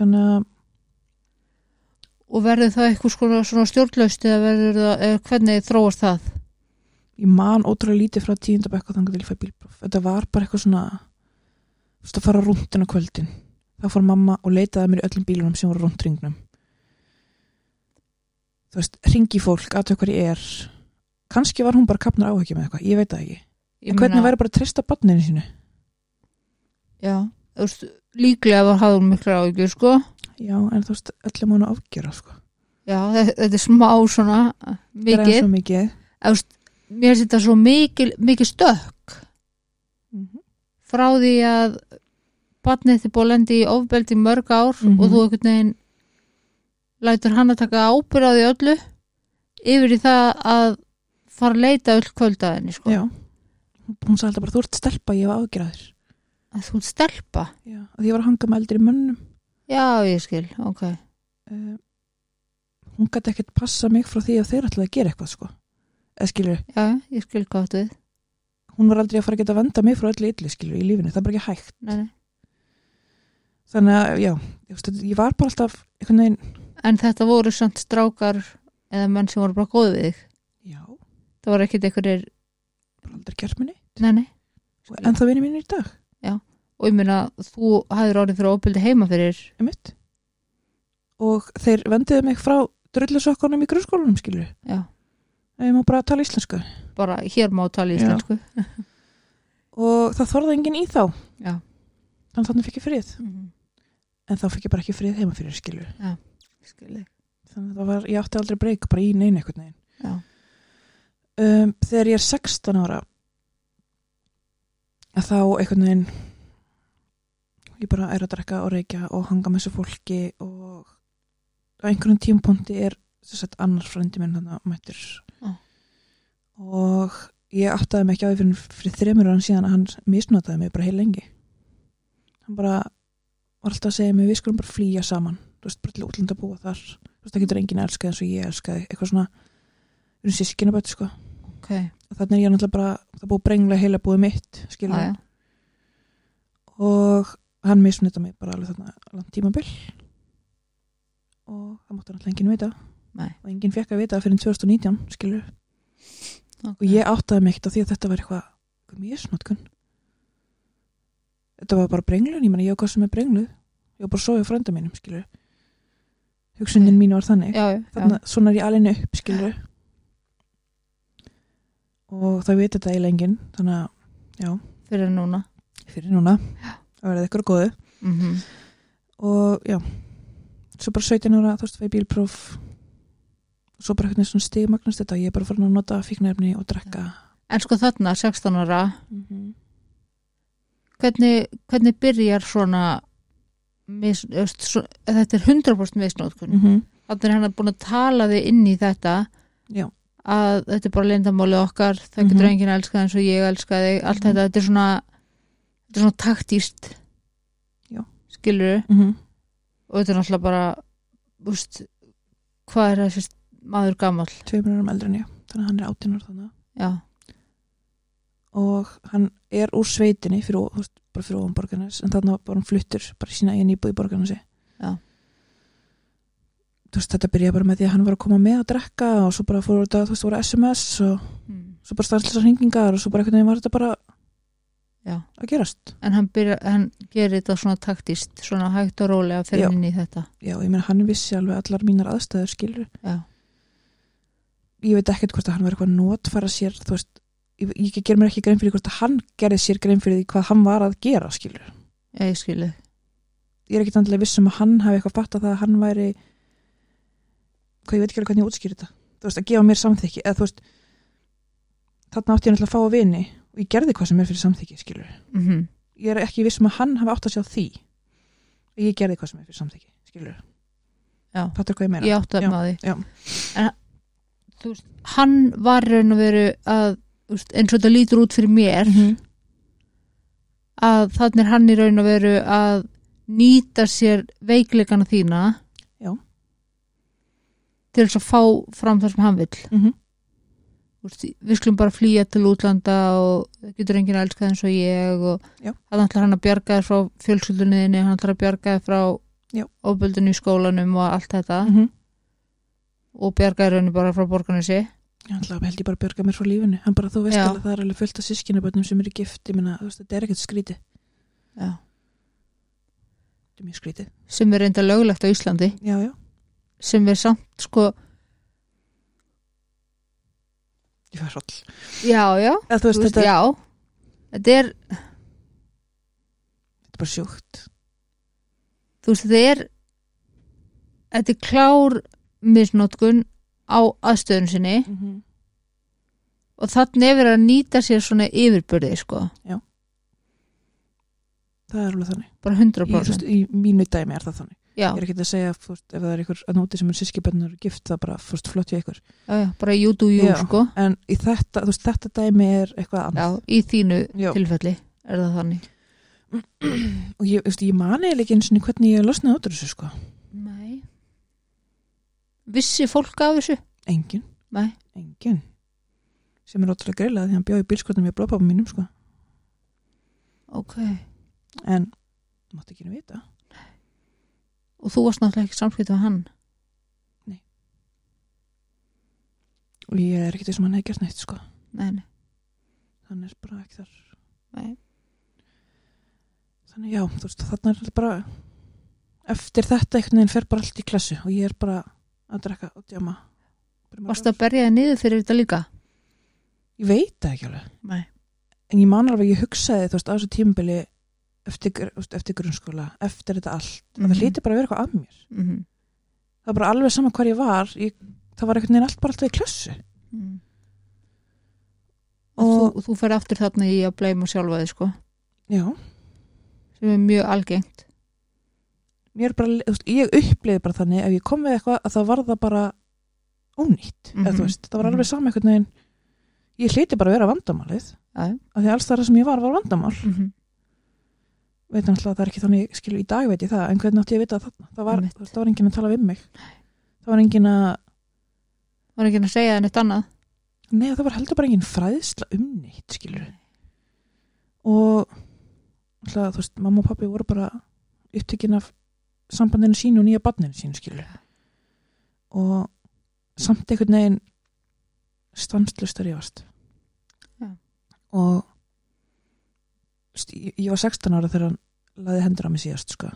Þannig að og verður það eitthvað svona, stjórnlaust eða verður það, eða hvernig þróast það ég man ótrúlega lítið frá tíundabekka þannig til ég fæ bílpróf. Þetta var bara eitthvað svona, þú veist að fara rúndin á kvöldin. Þá fór mamma og leitaði að mér í öllum bílunum sem voru rúnd ringnum. Þú veist, ringi fólk, aðtöku hver ég er. Kannski var hún bara kapnar áhyggjum með eitthvað, ég veit það ekki. Ég En hvernig væri bara að treysta barninu sínu? já, þú veist, líklega var hafður mikla áhyggjur sko Já, en þú veist, öllum hann að afgjöra, sko. já, þetta, er smá svona mikið, svo mikið. Veist, mér finnst þetta svo mikil, mikil stökk Mhm. frá því að barnið þið búið að lendi í ofbeldi mörg ár Mhm. og þú einhvern veginn lætur hann að taka ábyrð á því öllu yfir í það að fara að leita öll kvöldaðinni sko. Já. Hún sagði alltaf bara, þú ert stelpa, ég var afgjörað þér. Að þú stelpa Já, að ég var að hanga með eldri mönnum. já, ég skil, ok Uh, hún gæti ekkert passa mig frá því að þeir ætlaði að gera eitthvað, sko. Eða skilur, já, ég skil gátt við hún var aldrei að fara að geta að venda mig frá öllu illu, skilur, í lífinu. Það er bara ekki hægt. nei, nei. Þannig að, já, ég, var bara alltaf, veginn, en þetta voru samt strákar eða menn sem voru bara góð við þig já, það var ekkit einhverjir, aldrei gert minni. nei, nei En það vinni mínu í dag, og ég meina, þú hafðir orðið fyrir ofbeldi heima fyrir einmitt. Og þeir vendiðu mig frá drullusokkunum í grunnskólanum, skilur. já, Ég má bara tala íslensku. bara hér má tala Já. íslensku Og það þorði enginn í þá. já, Þannig þannig fikk ég frið. Mhm. En þá fikk ég bara ekki frið heima fyrir, skilur. skil Þannig að það var, ég átti aldrei breyk bara í neina veginn. já, Um, þegar ég er 16 ára, að þá einhvern veginn, ég bara er að drekka og reykja og hanga með þessu fólki og á einhvern tímpunkti er þess að annar frændi minn þannig að mættir. Já. Og ég áttaði mig ekki á því fyrir, fyrir þreymur ára síðan að hann misnotaði mig bara heil lengi. Hann bara var alltaf að segja mig, við skulum bara flýja saman, þú veist, bara til útlanda að búa þar. Þú veist, það getur enginn elskað eins og ég elskaði, eitthvað svona, við erum sískina bæti, sko. ok þannig er ég náttúrulega bara, það búið að brengla heila búið mitt, skilur. já, já. Og hann misnita mig bara alveg þarna langt tímabil. Og það mátti náttúrulega enginn vita. Nei. Og enginn fekk að vita fyrir 2019, skilur. ok. Og ég áttaði mig ekkert á því að þetta var eitthvað, eitthvað misnotkun. Þetta var bara brenglun, ég menna ég á hvað sem er brengluð. Ég var bara svo í frænda mínum, skilur. Hugsunin mín var þannig. já, já, Þannig að svona er ég alveg upp, skilur. Og það veit þetta eiginlega enginn, þannig að, já, fyrir núna. Fyrir núna. Að verða ykkur góðu. Mm og já. Svo bara 17 ára, þú veist, fæ bílpróf. Og svo bara hvernig svona stigmagnast þetta, ég er bara farin að nota fíknefni og drekka. En sko þarna, 16 ára mm -hmm. hvernig, hvernig byrjar svona mis, svo, þetta er 100% misnótkun Mm -hmm. þannig er hann búin að tala þig inn í þetta. Já, að þetta er bara lindamáli okkar. Það getur Mhm. enginn elskað eins og ég elskað þig. Allt Mhm. þetta, þetta er svona þetta er svona taktíst skilur mm -hmm. og þetta er náttúrulega bara úst, hvað er þessi maður gamall? Tveimur árum eldri en ég þannig að hann er 18 ára þannig já, og hann er úr sveitinni fyrir, veist, bara fyrir ofan borgarnes en þannig var hann fluttur bara sína einn íbúð í borgarnesi Já. Þú veist, þetta byrjaði bara með því að hann var að koma með að drekka og svo bara fór þetta, þú veist, voru SMS og mm. svo bara stanslisar hringingar og svo bara einhvern veginn var þetta bara já. að gerast en hann, byrja, hann gerir þetta svona taktíst svona hægt og rólega fyrir Já. inn í þetta já, ég meina hann vissi alveg allar mínar aðstæður skilur já, ég veit ekkert hvort að hann var eitthvað að notfæra sér þú veist, ég, ég ger mér ekki grein fyrir hvort að hann gerði sér grein fyrir því hvað hann var að gera skilur, já ég skilu ég er ekki andilega viss um að hann hafi eitthvað fatt að það að hann væri hvað ég veit ekki alveg hvernig ég útskýr þetta þú veist, að gefa mér samþykki eða þú veist, þarna átti ég náttúrulega að fá að vini og ég gerði hvað sem er fyrir samþykki skilur, mm ég er ekki viss um að hann hafi átt að sjá því ég gerði hvað sem er fyrir samþykki skilur, já, fattur hvað ég meina ég átti að maður já. en þú veist, hann var raun og veru að veist, eins og þetta lítur út fyrir mér Mhm. að þannig er hann í raun og veru að nýta sér veikleikana þína. Til þess að fá fram það sem hann vill. Mhm. úst, við skulum bara flýja til útlanda og það getur enginn að elska eins og ég og hann ætlar hann að bjarga þér frá fjölskyldunniðinni, hann ætlar að bjarga þér frá Já. ofböldinu í skólanum og allt þetta. Mm og bjarga þér raunni bara frá borganessi ég ætla held ég bara að björga mér frá lífinu hann bara þú veist Já. alveg það er alveg fullt af sískinabötnum sem eru gift, ég veist, þetta er ekkert skrítið. Já. þetta er mjög skrítið. Sem er reynda löglegt á Íslandi. Já, já, sem er samt sko ég fær hroll. Já, já, Eða, þú veist, þetta, já. Þetta er, þetta er bara sjúkt. Þú veist, þetta er þetta er klár misnótkun á aðstöðun sinni. Mm -hmm. og þannig er að nýta sér svona yfirbörði sko, það er alveg þannig. Bara í, þú 100% veist, í mínu dæmi er það þannig. já, ég er ekki að segja, veist, ef það er ykkur að nóti sem er sískibötnur gift, það bara fyrst flott hjá ykkur. Já, já, bara you do you sko. en þetta, veist, þetta dæmi er eitthvað annað. í þínu tilfelli er það þannig. Og ég, veist, ég mani ekki eins og hvernig ég losnaði út úr þessu sko. Nei. Vissi fólk af þessu? engin, nei, engin sem er ótrúlega greilað því hann bjóði bílskotum með blóðpappa mínum sko. Ok. En, mátti ekki nú vita og þú varst náttúrulega ekki samskipt við hann? Og ég er ekki þessum hann hefði gert neitt sko. Nei, nei, hann er bara ekki þar. Nei. þannig já, þú veist, þarna er bara eftir þetta einhvern veginn fer bara allt í klassu og ég er bara að drekka og djama varst að berja þig niður fyrir þetta líka? ég veit það ekki alveg. Nei, en ég man alveg, ég hugsaði þú veist á þessu tímabili eftir, eftir grunnskóla eftir þetta allt, mm Mhm. það hlýti bara að vera eitthvað að mér. Mm það var bara alveg sama hvar ég var ég, það var einhvern veginn allt bara alltaf í klassu mm. Og- og þú, þú fer aftur þarna í að bleima sjálfa þig sko. Já, sem er mjög algengt. Mér bara, ég uppliði bara þannig ef ég kom við eitthvað að það var það bara ónýtt, eða Mhm. þú veist, það var Mhm. alveg sama einhvern veginn. Ég hlýti bara að vera vandamálið. Af því alls það sem ég var var vandamál Veit hann alltaf að það er ekki þannig skilu í dag veit ég það, en hvernig átti ég að vita það þarna? Það var, Einmitt. það var enginn að tala við mig. Það var enginn að var ekki að segja það neitt annað. Nei, það var heldur bara engin fræðsla um neitt, skilur og alltaf, þú veist, mamma og pappi voru bara upptökin af sambandinu sínu og nýja barninu sínu, skilur og samt einhvern veginn stanslust að rífast Já. og ég, var 16 ára þegar hann laði hendur á mig síðast, sko.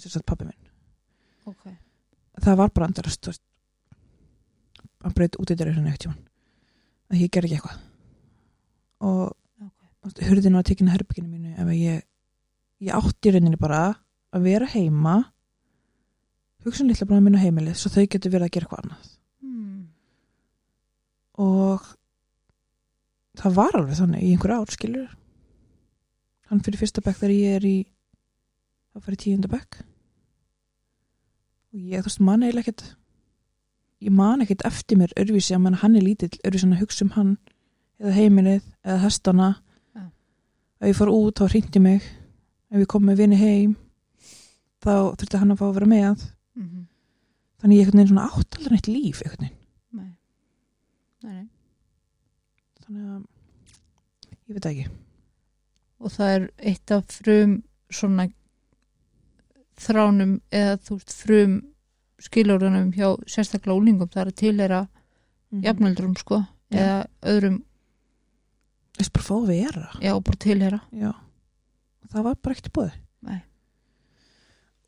Sagt pappi minn. Ok, það var bara andarast hann braut út í þeirra hérna eitt tíman að ég ger ekki eitthvað. Og ok. okay. var tekin að herbygginu mínu ef að ég ég átti í rauninni bara að vera heima hugsa um bráðum mínu á heimilið svo þau getur verið að gera eitthvað annað. Mm. og það var alveg þannig í einhver ár skilur hann fyrir fyrsta bekk þegar ég er í það fyrir tíunda bekk og ég þú veist man eiginlega ekkert ég man ekkert eftir mér örvísi að hann er lítill örvísi að hugsa um hann eða heimilið eða hestana Já. ef ég fór út þá hringdi mig ef ég kom með vini heim þá þurfti hann að fá að vera með Mm -hmm. þannig ég einhvern veginn svona átt aldrei neitt líf einhvern veginn nei. Nei, nei. þannig að ég veit ekki og það er eitt af frum svona þránum eða þú veist frum skilurunum hjá sérstaklega úlingum það er að tilhera Mhm. jafnöldrum sko Já. eða öðrum, Þess bara fá að vera já bara tilhera Já, það var bara ekkert búið Nei.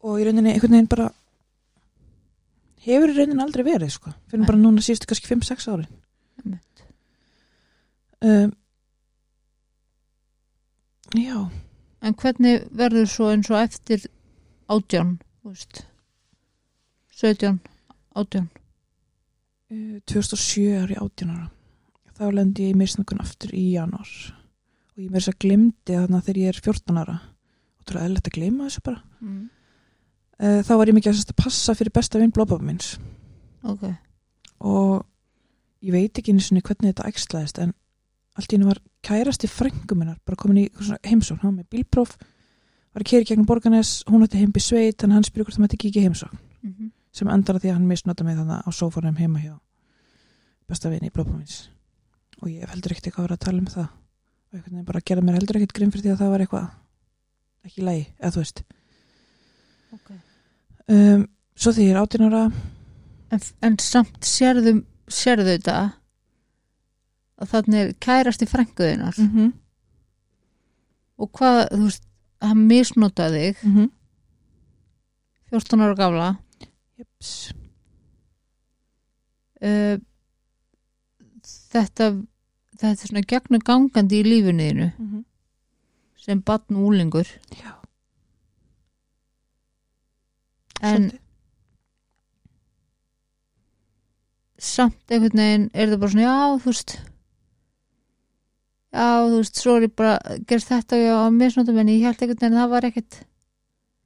og í rauninni einhvern veginn bara hefur í rauninni aldrei verið sko, fyrir Nei. bara núna síðustu kannski 5-6 árin Einmitt. um, Já. En hvernig verður svo eins og eftir átján þú veist? 17, átján. Uh, 2007 ári 18 ára. Þá lendi ég í misnökkun aftur í janúar. Og ég mér þess að glimti þarna þegar ég er 14 ára. Og það er eðlert að glima þessu bara. Mm. uh, þá var ég mikið að passa fyrir besta vinn blópapa minns ok, og ég veit ekki einu sinni hvernig þetta æxlaðist en allt í hennu var kærasti frængu minnar bara komin í heimsókn, hann var með bílpróf var að keri gegnum borganes hún ætti heim í sveit, þannig að hann spyrir hvort það mætti ekki ekki heimsókn mm -hmm. sem endar að því að hann misnota mig þannig á sófanum heima hjá besta vini í brópa minns og ég heldur ekkert eitthvað að vera að tala um það. Og einhvern veginn bara gerði mér heldur ekkert grimm fyrir því að það var eitthvað ekki í lagi, eða þú veist. Ok. um, svo því ég er 18 ára en, en samt sérðu sérðu þetta að þannig er kærast í frænguðinar mm -hmm. og hvað, þú veist, hann misnotaði þig Mm -hmm. 14 ára gafla Jeps. uh, þetta þetta er svona gegnum gangandi í lífinu þínu Mm -hmm. sem batn úlingur Já, en svolítið. samt einhvern veginn er það bara svona já, þú veist já, þú veist, svo er ég bara gerst þetta og ég á misnotum en ég held veginn að það var ekkert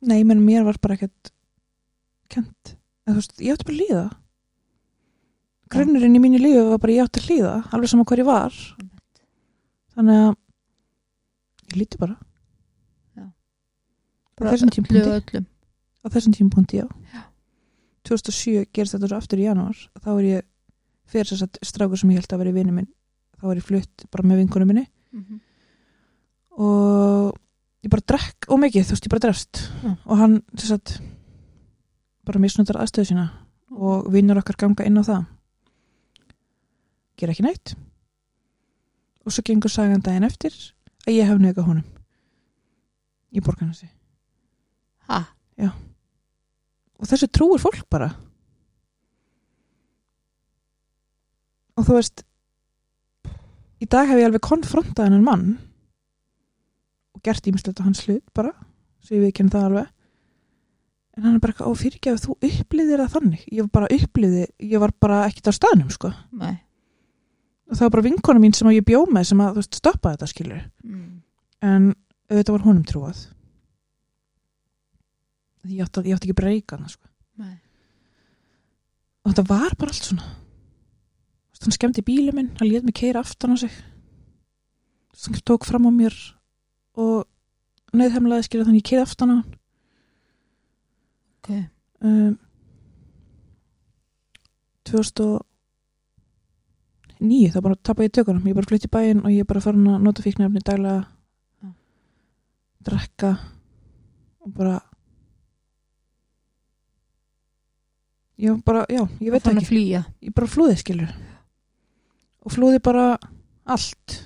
Nei, menn mér var bara ekkert kent. En, þú veist, ég átti bara að líða. Grunnurinn í mínu lífi var bara ég átti að líða, alveg sama hver ég var. Þannig að ég líti bara. Já. Á þessum öllum Á þessum tímpunkti, já. Já. 2007 gerist þetta svo aftur í janúar. Þá er ég fyrir þess að strákur sem ég held að vera vinnu minn. Þá er ég flutt bara með vinkunum minni. Mm -hmm. og ég bara drekk ómikið, þú veist, ég bara drefst. Já. og hann, þess að bara misnotar aðstöðu sína. Og vinnur okkar ganga inn á það. Gera ekki neitt. Og svo gengur sagan daginn eftir að ég hef nöga honum. Í borgarnasi ha, og þessu trúir fólk bara. Og þú veist í dag hef ég alveg konfrontað hennan mann og gert ímislegt á hans hlut bara, svo ég kemur það alveg. En hann er bara eitthvað, ó fyrirgeðu þú upplýðir það þannig, ég var bara upplýði ég var bara ekkert á staðnum sko. Nei. Og það var bara vinkona mín sem ég bjó með sem að veist, stoppa þetta skilur mm. en auðvitað var honum trúað. Ég átti, ég átti ekki breyka hana sko. Nei, og þetta var bara allt svona hann skemmti bílu minn hann lét mig keira aftan á sig. Hann tók fram á mér og neyðhemlaði skilja þannig ég keira aftan á hann. Ok. Um, 2009 þá bara tappa ég tökunum. Ég bara flytti bæinn og ég bara farin að nota fíknefni daglega Já. drekka og bara ég bara, já, ég veit ekki. ég bara flúði skilur og flúði bara allt.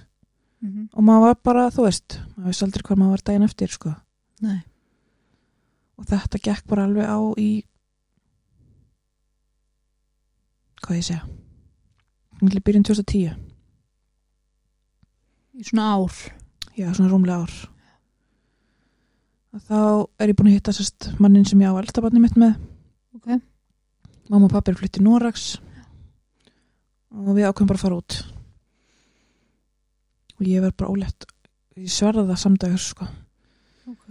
Mm -hmm. og maður var bara, þú veist maður veist aldrei hvað maður var daginn eftir sko. og þetta gekk bara alveg á í hvað ég segja byrjun 2010 í svona ár. Já, svona rúmlega ár. Og þá er ég búin að hitta sérst mannin sem ég á eldabarni mitt með. Ok, mamma og pappi er flytti Norax og við ákveðum bara að fara út. Og ég verð bara ólétt. Ég sverða það samdagur sko. Ok.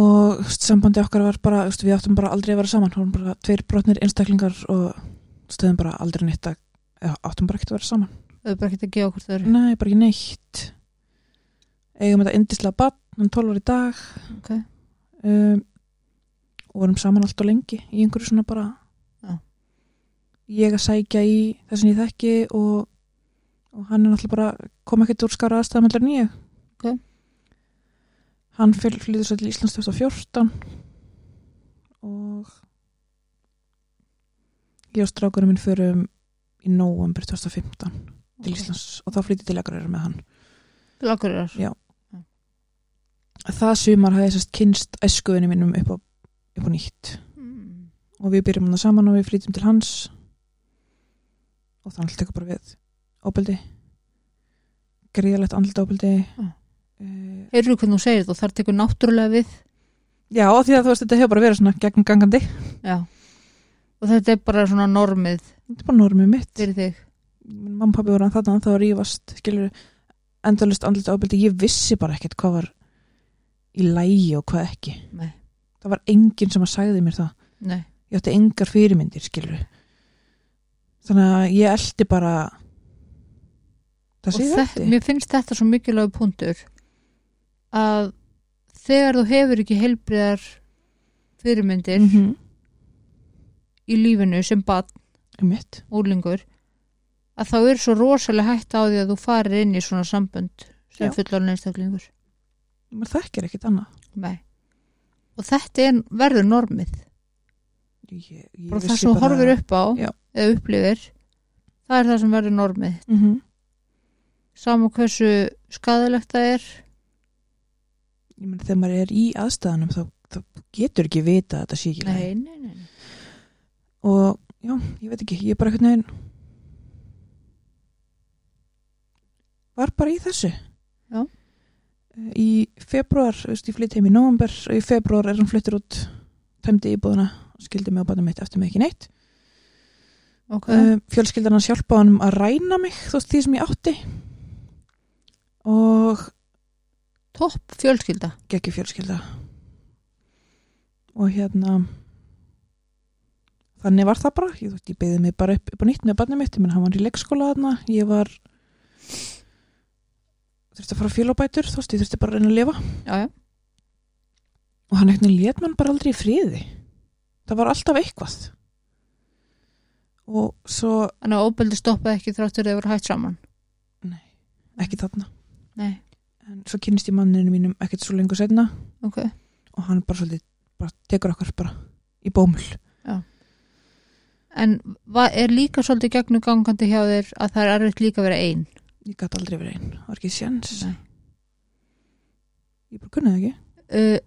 Og sambandi okkar var bara við áttum bara aldrei að vera saman. Hún bara tveir brotnir einstaklingar og stöðum bara aldrei neitt að áttum bara ekkert að vera saman. Þau bara ekkert að gefa okkur þau nei, bara ekki neitt. Eigum þetta indislega bann hann 12 ári í dag. Ok, um, og vorum saman allt og lengi í einhverju svona bara. Ég að sækja í það sem ég þekki og, og hann er náttúrulega bara kom ekkert úr skara aðstæðum allar nýju Ok. hann flyttur svo til Íslands 2014 og ég og strákurinn minn förum í nóvambur 2015 til Ok. Íslands og þá flytti til Akureyrar með hann til er Já. það sumar hafði sérst kynst æskuðinu mínum upp á, upp á nýtt mm. og við byrjum hann saman og við flytjum til hans og þannig tekur bara við óbeldi gríðalegt andlut óbeldi Já. uh, heyrðu hvernig þú segir þetta og þar tekur náttúrulega við. Já því að þú veist þetta hefur bara verið svona gegn gangandi já. Og þetta er bara svona normið. Þetta er bara normið mitt. Fyrir þig. Mamma og pappi voru hann þarna þá rífast skilur endalist andlut óbeldi ég vissi bara ekkert hvað var í lægi og hvað ekki. Nei, það var enginn sem að sagði mér það. Nei, ég átti engar fyrirmyndir skilur þannig að ég eldi bara það sé þetta, mér finnst þetta svo mikilvæg punktur að þegar þú hefur ekki heilbriðar fyrirmyndir -hmm. í lífinu sem badn, mitt úlingur að þá er svo rosalega hægt á því að þú farir inn í svona sambönd sem Já. fullarinn einstaklingur maður þekkir ekkit annað Nei. og þetta er, verður normið ég, ég bara það sem þú horfir upp á Já. eða upplifir það er það sem verður normið mm -hmm. saman hversu skadalegt það er ég meina þegar maður er í aðstæðanum þá, þá getur ekki vita að þetta sé ekki nei, nei, nei, og já, ég veit ekki, ég er bara einhvern veginn var bara í þessu Já. Í februar, þú veist, ég flytt heim í november og í februar er hann fluttur út tæmdi íbúðuna skildi mig á bæta mitt eftir mig ekki neitt. Ok, uh, fjölskyldan hans hjálpa honum að ræna mig þú veist, því sem ég átti. Og topp fjölskylda? Geggi fjölskylda. Og hérna þannig var það bara. Ég, ég beði mig bara upp, upp á nýtt með barnið mitt. Menn hann var í leikskóla þarna. Ég var þurfti að fara þú veist, ég þurfti bara að reyna að lifa. Já, já, og hann eitthvað lét mann bara aldrei í friði það var alltaf eitthvað. Og svo þannig að óbeldi stoppaði ekki þráttur þegar þeir voru hægt saman? Ekki þarna. Nei, en svo kynist ég manninu mínum ekkert svo lengur setna ok, og hann bara svolítið bara tekur okkur bara í bómul. En va- er líka svolítið gegnum gangandi hjá þér að það er erfitt líka að vera ein? Ég gæti aldrei verið einn, það var ekki sjans Nei. ég bara kunni það ekki. Uh,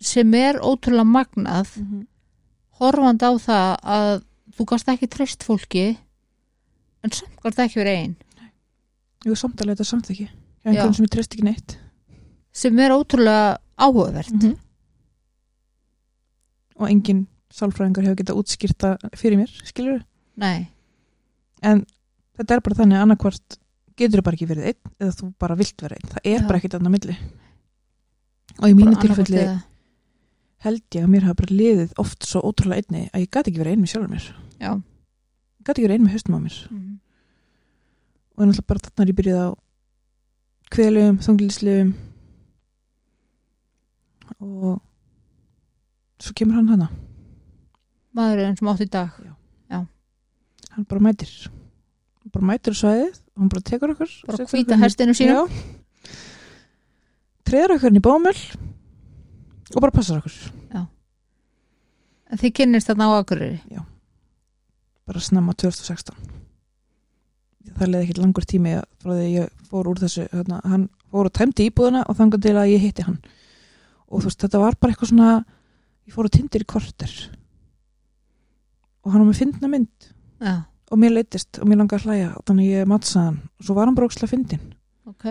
sem er ótrúlega magnað horfandi á það að þú gast ekki treyst fólki en samt gast ekki verið ein. Ég var samt að leita samþykki hjá einhvern sem ég treyst ekki neitt. Sem er ótrúlega áhugavert. -hmm. og engin sálfræðingur hefur getað útskýrta fyrir mér, skilur nei, en þetta er bara þannig að annarkvort getur þú bara ekki verið einn eða þú bara vilt vera einn, það er Já. bara ekkit annað milli. Og í mínu tilfelli held ég að mér hafa bara liðið oft svo ótrúlega einni að ég gæti ekki verið einn með sjálfur mér. Já. Gæti ekki verið einn með haustum á mér. Mhm. og er náttúrulega bara þarna er ég byrjuð á kvelum, þunglinsliðum og svo kemur hann hana. Maðurinn sem átt í dag. Hann bara mætir. Hann bara mætir svæðið og hann bara tekur okkur bara hestinu sínum. Já. treður okkur inn í bómul og bara passar okkur. En þið kynnist þarna á Akureyri? Bara snemma 2016 það leiði ekki langur tími frá því að ég fór úr þessu hérna, hann fór og tæmdi íbúðuna og þangar til að ég hitti hann. Og þú veist þetta var bara eitthvað svona ég fór að tindir í korter. Og hann var með fyndna mynd. Já, og mér leittist og mér langaði að hlæja og þannig ég matsaði hann. Og svo var hann bara ókslega fyndin ok.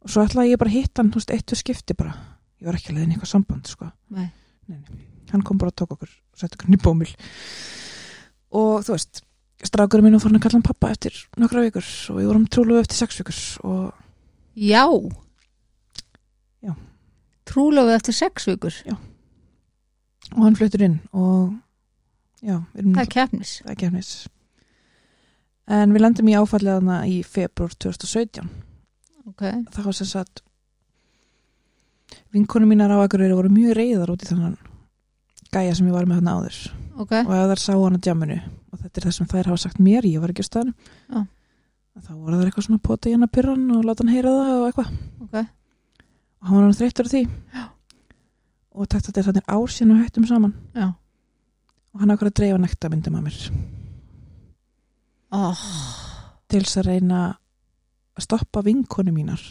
Og svo ætlaði ég bara hitta hann eitt og skipti bara ég var ekki að leiðin eitthvað samband sko. nei. hann kom bara og tók okkur og sett okkur bómul og þú veist strákurinn minn var farin að kalla hann pappa eftir nokkra vikur og við vorum trúlega eftir sex vikur og já. Já. trúlega eftir sex vikur? Og hann fluttur inn og já, það er keppnis. Það er kefnis en við lendum í áfallið hana í februar 2017 ok, það var sem sagt vinkonu mínar á Akureyri voru mjög reyðar út í þannig gæja sem ég var með hann áður. Ok, og ef þær sá hann að djamunu og þetta er það sem þær hafa sagt mér, ég var ekki á staðnum Já. þá voru þær eitthvað svona pota í hann að pyrra hann og láta hann heyra það og eitthvað. Ok. Og hann var hann þreyttur á því. Já. og takt að þetta er þannig ár síðan við hættum saman. Já, og hann ákvað að dreifa nekta myndum að mér. Oh, til þess að reyna að stoppa vinkonu mínar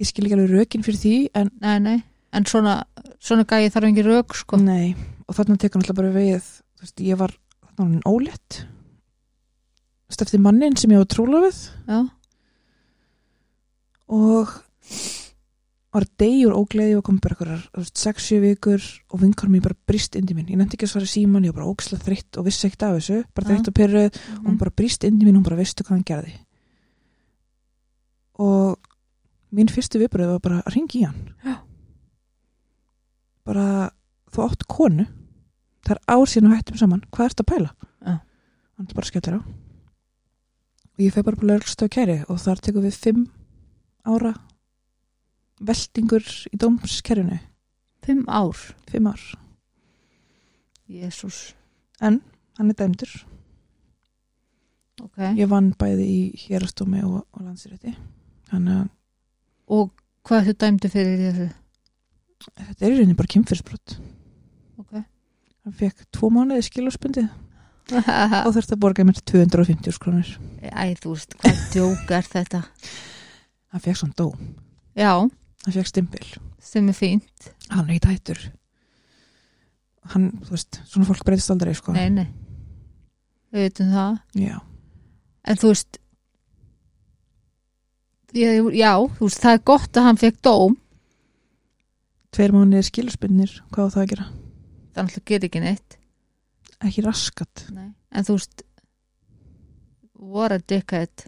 ég skil ekki alveg rökin fyrir því en nei, nei. En svona, svona gæði þarf ekki rauk sko. Nei, og þarna tekur hann alltaf bara við þú veist, ég var þarna hann veist, eftir mannin sem ég var já, og var degjur ógleði og kom bara eitthvað 6-7 vikur og vinkar mér bara brist indi mín, ég nefndi ekki að svara síman ég var bara ógislega þreytt og vissi ekkert af þessu bara Já. þreytt og pyrruð og hún bara brist indi mín hún bara veistu hvað hann gerði. Og mín fyrstu viðbröð var bara að ringi í hann. Já. bara þú átt konu það er ár síðan og hættum saman hvað ertu að pæla? Já. hann bara skellur á. Og ég feg bara på lögrstöð kæri og þar tekum við 5 ára veltingur í dómskerfinu. Fimm ár? 5 ár. Jésús en hann er dæmdur. Ok. Ég vann bæði í hérastómi og, og landsirétti þannig að og hvað þú dæmdi fyrir þessu? Þetta er í rauninni bara kynfyrsbrot ok. Hann fekk tvo mánuði skilurspundið og þurfti að borga mér 250 krónir æ, þú veist, hvað djók er þetta? Hann fekk svona dó, já, hann fekk stimpil. Sem er fínt. Hann er ekki hættur hann, þú veist, svona fólk breytist aldrei sko. nei, nei. Við veitum það. Já, en þú veist ég, já, þú veist, það er gott að hann fekk dóm. Tveir mánuði skilurspundnir hvað á það að gera? þannig að gera ekki neitt. Ekki raskat. Nei. en þú veist what a dickhead.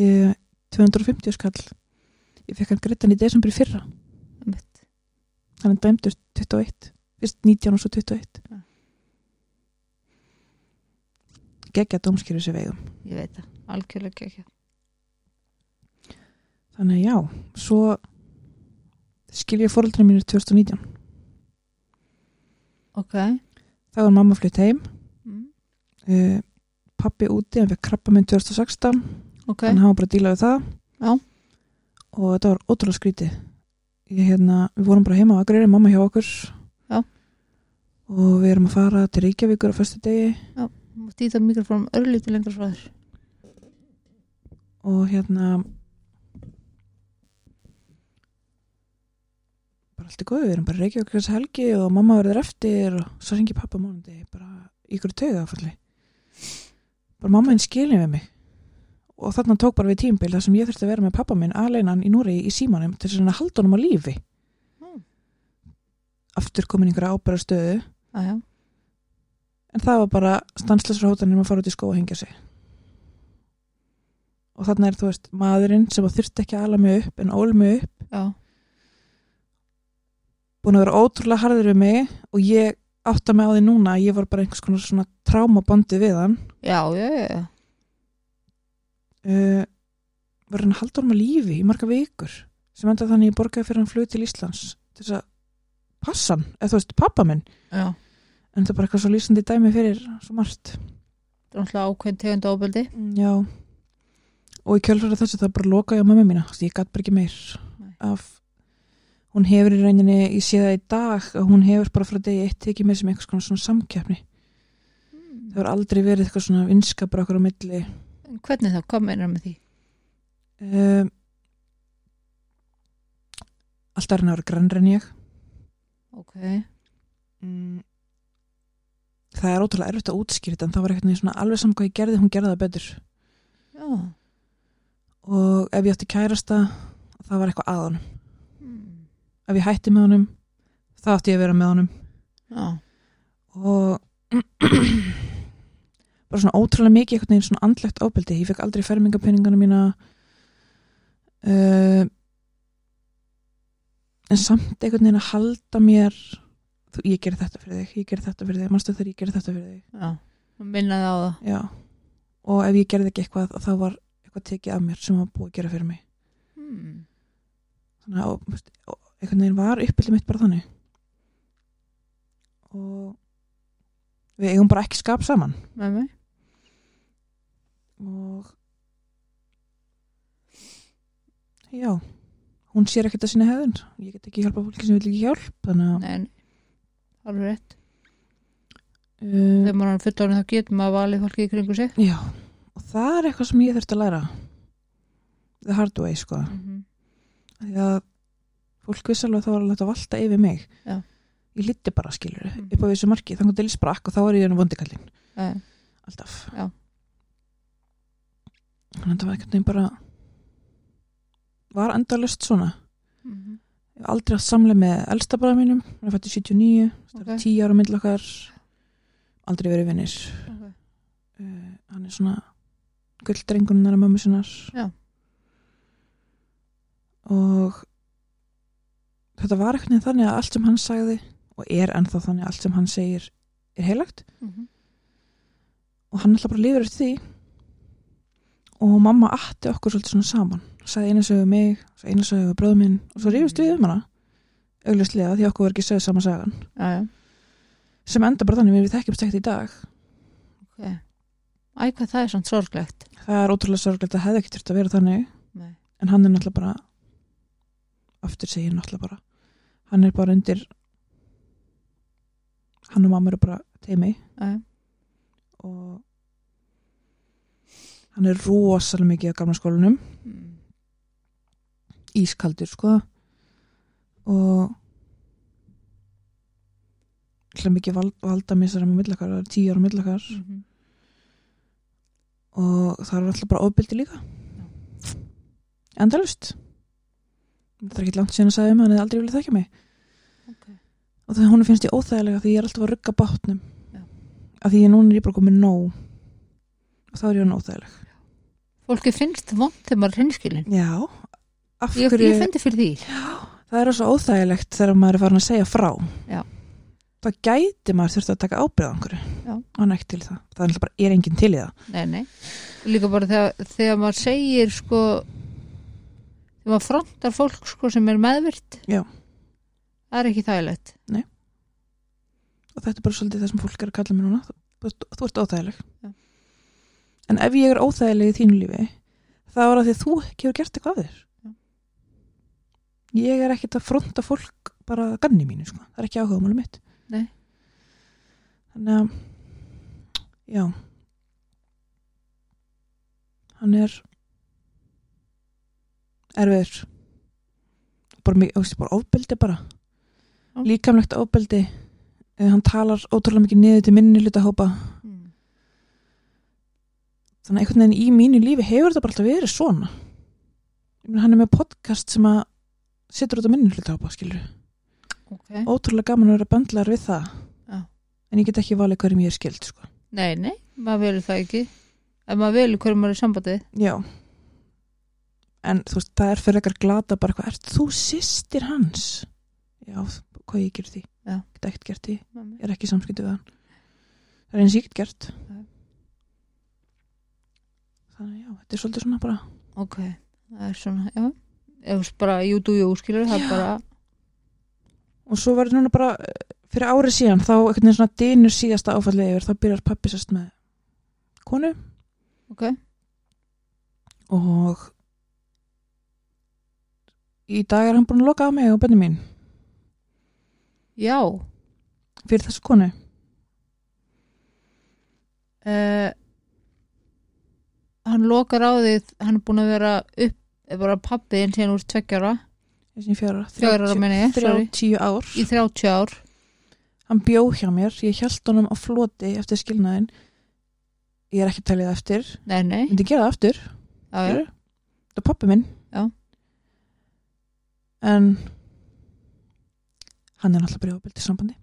Ég, 250 skall. Ég fekk hann í desember í fyrra. Einmitt. hann er dæmdur 21 fyrst 19 og svo 21 Ja. geggja dómskýru sér vegum ég veit það, algjörlega ekki þannig að já, svo skil ég fóröldra mínir 2019 ok. Þá var mamma flutt heim. Mm. uh, pappi úti, hann fekk krabba minn 2016 ok, hann var bara að díla við það. Já. og þetta var ótrúlega skrítið. Ég, hérna, við vorum bara heima á Akureyri, mamma hjá okkur. Já. og við erum að fara til Reykjavíkur á föstu degi mútti í það mikrofónum örlítið lengra frá þér. Og hérna allt er góð, við erum bara í Reykjavík þessa helgi og mamma verður eftir og svo ringi pappa mánuði bara ykkur tauga áfalli bara mamma hinn skilin við mig. Og þarna tók bara við tímbil þar sem ég þurfti að vera með pappa minn aleinan í Núri í símanum til að halda honum á lífi. Mm. aftur komin einhverja ábæra stöðu aðjá, en það var bara stanslæsra hótanir að fara út í skó og hengja sig. Og þarna er þú veist maðurinn sem þurfti ekki að ala mig upp en ól mig upp. Já, búin að vera ótrúlega harður við mig og ég átta mig á því núna að ég var bara einhvers konar svona trámabondið við hann. Já, já, já, uh, var hann að honum að lífi í marga vikur sem enda þannig ég borgaði fyrir hann flug til Íslands til þess að passa hann, eða þú veist, pappa minn. Já. en það er bara eitthvað svo lýsandi dæmi fyrir svo margt. Það er náttúrulega ákveðin tegund ábeldi já. Og í kjölfæra þessu það bara lokaði á mömmu mína ég gat bara ekki meir Nei. af hún hefur í rauninni, ég sé það í dag að hún hefur bara frá degi eitt tekið með sem einhvers konar svona samkeppni. Það hefur aldrei verið eitthvað svona vinskapur okkur á milli. Hvernig þá, hvað meinar með því? Um, alltaf er hann að vera grannri en ég. Ok, mm. það er ótrúlega erfitt að útskýra þetta en það var eitthvað svona alveg saman hvað ég gerði, hún gerði það betur. Já. Og ef ég átti kærasta það var eitthvað að honum. mm. Ef ég hætti með honum þá átti ég að vera með honum. Já, og bara svona ótrúlega mikið einhvern veginn svona andlegt ábeldi ég fekk aldrei fermingapenningana mína uh, en samt einhvern veginn að halda mér þú, ég gerði þetta fyrir þig, ég gerði þetta fyrir þig manstu þegar ég gerði þetta fyrir þig? Já. Minnaði á það. Já. og ef ég gerði ekki eitthvað þá var eitthvað tekið af mér sem var búið að gera fyrir mig. Mm. þannig að einhvern veginn var uppbyldið mitt bara þannig. Og við eigum bara ekki skap saman. Með mig og já hún sér ekkert að sinni hefðun ég get ekki hjálpa fólki sem vil ekki hjálp þannig að Nei, alveg rétt. Uh, þegar maður er fullorinn þá getur maður valið fólki í kringu sig. Já, og það er eitthvað sem ég þurfti að læra. The hard way sko. Mm -hmm. því að fólk viss alveg að það var alveg að valta yfir mig Já. ég liti bara skilur Mhm. upp á þessu marki þannig að það sprakk og þá er ég enn vondikallin já, alltaf Já. þannig að það var einhvern veginn bara var endalust svona mm -hmm. ég hef aldrei haft samlega með elsta bráða mínum hann er fættið 79 það Ok. er 10 ára okkar aldrei verið vinnir okay. uh, hann er svona gulldrengunum næra mömmu sinnar Já. og þetta var einhvern veginn þannig að allt sem hann sagði og er ennþá þannig að allt sem hann segir er heilagt. Mm -hmm. og hann alltaf bara lifir eftir því. Og mamma atti okkur svolítið svona saman. Sagði einu sögu mig, einu sögu bróðu minn og svo rífist við um hana. Auglustlega því okkur var ekki sögð sama sagan. Já, sem enda bara þannig við þekkjumst ekkert í dag. Ok. Æ, hvað það er svona sorglegt. Það er ótrúlega sorglegt að hefði ekki þurft að vera þannig. Nei. en hann er náttúrulega bara aftur segir náttúrulega bara hann er bara undir hann og mamma eru bara teimi Æ, og hann er rosalega mikið á gamla skólanum. Mm, ískaldur sko. Og hljóða mikið vald, valdamissar með millakar, það er tíu ára millakar mhm. og það er alltaf bara ofbyldi líka. Endalust þetta er ekki langt síðan að sagði mig hann hefði aldrei viljað þekka mig. Ok. og það hún finnst ég óþægilega því ég er alltaf að rugga bátnum. Já. af því ég núna er ég bara komið nóg. Og þá er ég hann óþægileg. Fólki finnst vond þegar maður er hreinskilin já, ég, ég fyndi fyrir því. Það er svo óþægilegt þegar maður er farin að segja frá. Já. það gæti maður þurft að taka ábyrð á einhverju Já. og ekki til það. Það er bara, er enginn til í það. Nei, nei. líka bara þegar, þegar maður segir sko þegar maður frontar fólk sko sem er meðvirt Já. það er ekki þægilegt. Og þetta er bara svolítið það sem fólk er að kalla mér núna. Þú, þú, þú ert óþægileg. Já. en ef ég er óþægileg í þínu lífi þá er það því að þú hefur gert eitthvað af þér. Ég er ekkert að fronta fólk bara ganni mínu sko. það er ekki áhuga málum mitt. Nei. þannig að já. Hann er erfiður. Bara, bara ofbeldi bara. Já. líkamlegt ofbeldi. Eh, hann talar ótrúlega mikið niður til minni hluta hópa. Mm. þannig að einhvern veginn í mínu lífi hefur þetta bara alltaf verið svona. Hann er með podcast sem að situr út á minni hluta hópa skilur ok. Ótrúlega gaman að vera böndlar við það. Já. en ég get ekki valið hverjum ég er skild sko. nei, nei, maður velur það ekki. Ef maður velur hverju maður er sambandið. Já en þú veist, það er fyrir ekkert glata bara hvað, ert þú sýstir hans? Já, hvað ég ger því? Já. get ekkert gert því, Nei. ég er ekki samskipti við hann. Það er eins get gert. Nei. þannig já, þetta er svolítið svona bara ok, það er svona, já. Þú veist bara jú, du, jú, skilur það er bara, og svo var þetta núna bara eh, fyrir árið síðan þá einhvern veginn svona dynur síðasta áfallið yfir þá byrjar pappi sérst með konu. Ok. Og í dag er hann búin að loka á mig og benni mín. Já, fyrir þessu konu. Uh, hann lokar á því hann er búin að vera upp eða bara pappi en síðan úr tveggjara þessi fjöra, fjögur ára minni, sorry, 30 ár. Í 30 ár. Hann bjó hjá mér, ég held honum á floti eftir skilnaðin ég er ekki talið eftir. Nei, nei, myndi gera það skilur það er pappi minn. En hann er náttúrulega brjóðabildi sambandi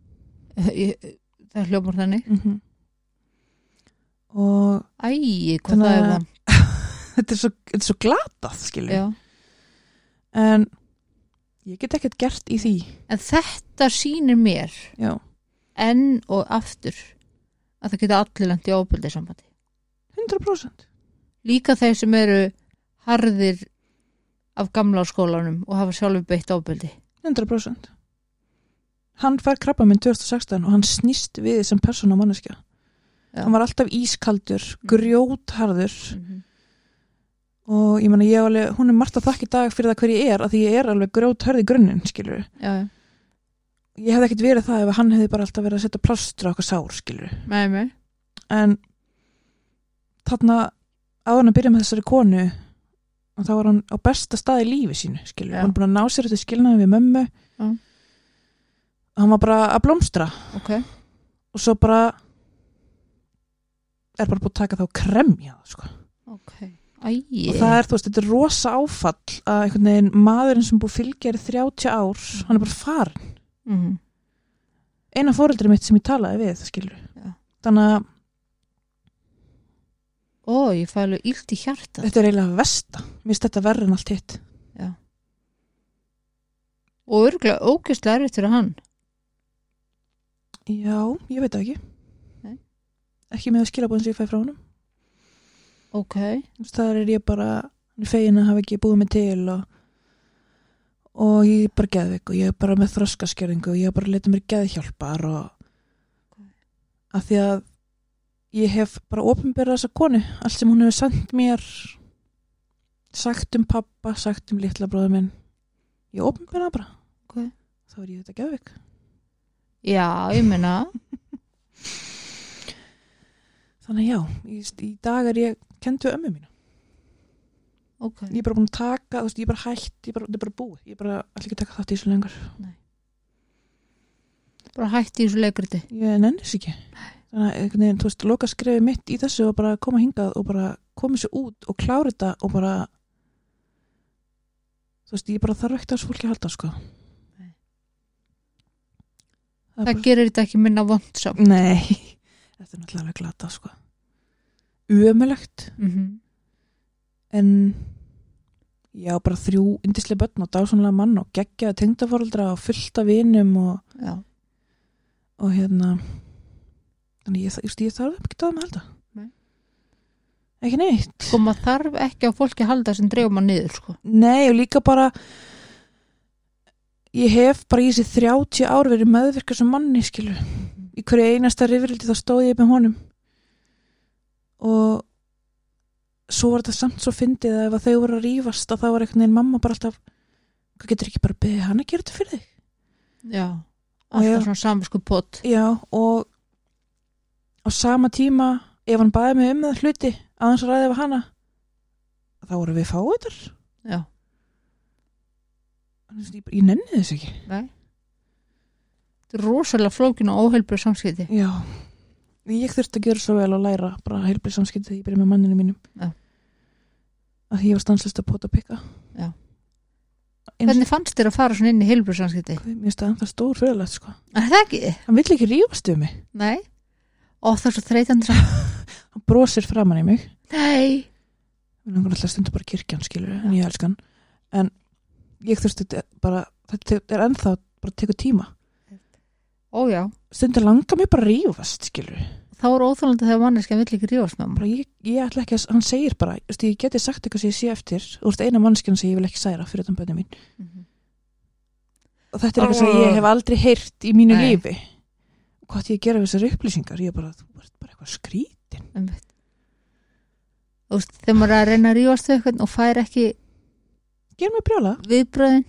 Ég- það hljómar þannig. Mm og æi, hvað það er að- það? þetta er svo, er svo glatað skilur já. en ég get ekkert gert í því. En þetta sýnir mér já, enn og aftur að það geta allir lent í ábyrði sambandi 100% líka þeir sem eru harðir af gamla skólanum og hafa sjálfur beitt ábyrði 100% hann fær krabba minn 2016 og hann snýst við sem persóna og manneskja. Já. hann var alltaf ískaldur, grjótharður. Mm -hmm. og ég meina ég alveg, hún er margt að þakka í dag fyrir það hver ég er, að því ég er alveg grjótharð í grunninn, skilur já, ég hefði ekkert verið það ef hann hefði bara alltaf verið að setja plástur á okkur sár, skilur með mig en þarna áður en að byrja með þessari konu og þá var hann á besta stað í lífi sínu skilur, Já. hann er búin að ná sér þetta skilnaði við mömmu. Já. hann var bara að blómstra. Ok, og svo bara er bara búin að taka þá kremja það, sko. ok, æi. Og það er, þú veist, þetta er rosa áfall að einhvern veginn maðurinn sem búið fylgja í 30 ár, hann er bara farin mm eina fóreldri mitt sem ég talaði við, skilur Já. þannig að ó, ég fæ alveg illt í hjarta þetta er eiginlega versta. Mér finnst þetta verri en allt hitt. Og örgulega ógæslega erfitt fyrir hann. Já, ég veit það ekki. Nei. ekki með að skilabóðin sem ég fæ frá honum. Ok, þar er ég bara fegin að hafa ekki búið mig til og, og ég er bara geðvik og ég er bara með þroskaskerðingu og ég er bara að leta mér geðhjálpar og Ok. að því að ég hef bara ofinberað þessa konu allt sem hún hefur sendt mér sagt um pappa sagt um litla bróður minn. Ég ofinberað bara. Ok. þá er ég þetta gefik já, ég meina. Þannig já, í, í dag er ég við ömmu mína. Ok, ég er bara búin að taka, veist, ég er bara hætt ég er bara, er bara búið, ég er bara allir ekki að taka þátt í þessu lengur. Bara hætti í þessu leikriti ég nennis ekki þannig að þú veist, loka skrefi mitt í þessu og bara koma hingað og bara koma sér út og klára þetta og bara þú veist, ég bara þarf ekkert að að halda, sko. Nei. það það bara, gerir þetta ekki minna vondsam nei. Þetta er náttúrulega glata, sko. Umulegt mm -hmm. en já, bara þrjú indislega börn og dásamlega mann og geggjaða tengdafóreldra og fullta vinum og, já, og hérna þannig ég, ég, ég þarf ekki að það með halda. Nei. ekki neitt. Sko maður þarf ekki á fólki að halda sem dreifum maður niður sko. Nei og líka bara ég hef bara í þessi 30 ár verið meðvirkar sem manni skilu í hverju einasta rifrildi þá stóð ég með honum. Og svo var þetta samt svo fyndið að ef að þau voru að rífast að það var einhvern veginn mamma bara alltaf hvað getur ekki bara beðið hann að gera þetta fyrir þig? Já, Og alltaf svona samvisku pott. Já, og á sama tíma, ef hann baði mig um það hluti að hans ræði við hana þá voru við fáiðar já, ég, ég nenni þess ekki. Nei. Þetta er rosalega flókin og óheilbrið samskipti. Já, ég þurfti að gera svo vel að læra bara heilbrið samskipti þegar ég byrja með manninu mínum. Já. að því ég var stanslist að pota pikka. Já. Hvernig fannst þér að fara svona inn í heilbrið samskipti? Mér finnst það ennþá stór fyrirlegt sko. Er það ekki? Hann vill ekki rífast um mig. Nei og það er svo þreytandi. Hann brosir framan í mig. Nei. Mér langar alltaf stundu bara kirkjan skilur en ég elskan. En ég þurfti þetta bara þetta er ennþá bara að teka tíma ójá, stundu langar mér bara að rífast skilur þá er óþálandi þegar manneskja vill ekki rífast með bara ég, ég ætla ekki að, hann segir bara veist, ég geti sagt eitthvað sem ég sé eftir þú ert eina mannskjana sem ég vil ekki særa fyrir þann bönni mín. Mhm. og þetta er eitthvað sem ég hef aldrei heyrt í mínu Nei. lífi hvað ég að gera þessar upplýsingar? Ég er bara, þú ert bara eitthvað skrítin. Þú veist, þegar maður er að reyna að rífast við eitthvað og fær ekki ger mér brjóla, viðbröðin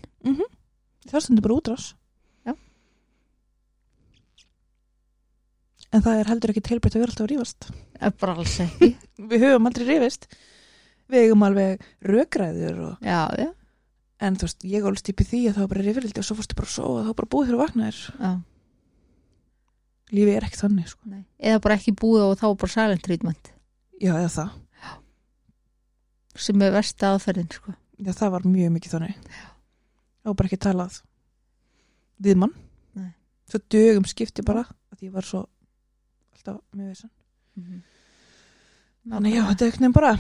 það stundur bara útrás. Já. en það er heldur ekki tilbætt að vera alltaf að rífast. Er bara alls ekki. Við höfum aldrei rífist. Við eigum alveg rökræður og, já, já, en þú veist, ég upp í því að það var bara rífrildi og svo fórstu bara svo og þá var bara búið þegar þú vaknaðir. Já lífið er ekki þannig sko. eða bara ekki búið og þá bara silent treatment. Já, eða það, sem er versta aðferðin sko. já, það var mjög mikið þannig. Var bara ekki talað við mann. Nei. svo dögum skipti bara að ég var svo alltaf með vissan mm þannig já, þetta er ekkert nefn bara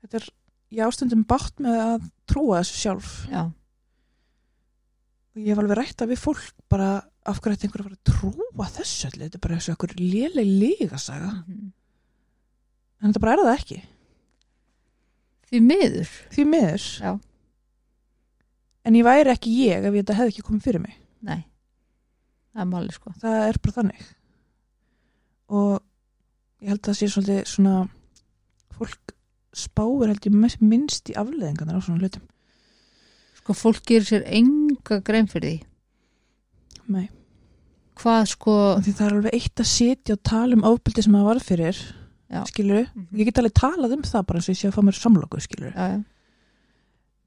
þetta er ég ástundum bátt með að trúa þessu sjálf. Já, og ég hef alveg rætta við fólk bara af hverju þetta einhver að fara að trúa þessu allir, þetta er bara þessu okkur léleg lígasaga Mhm. en þetta bara er það ekki. Því miður. Því miður. Já. en ég væri ekki ég ef þetta hefði ekki komið fyrir mig. Nei, það er máli sko. Það er bara þannig. Og ég held að það sé svolítið svona fólk spáir held ég minnst í afleðingarnar á svona hlutum sko fólk gerir sér enga grein fyrir því Nei. hvað sko því það er alveg eitt að sitja og tala um ofbeldi sem það var fyrir Já. skilur Mhm. ég get alveg talað um það bara eins og ég sé að fá mér samloku skilur já, já,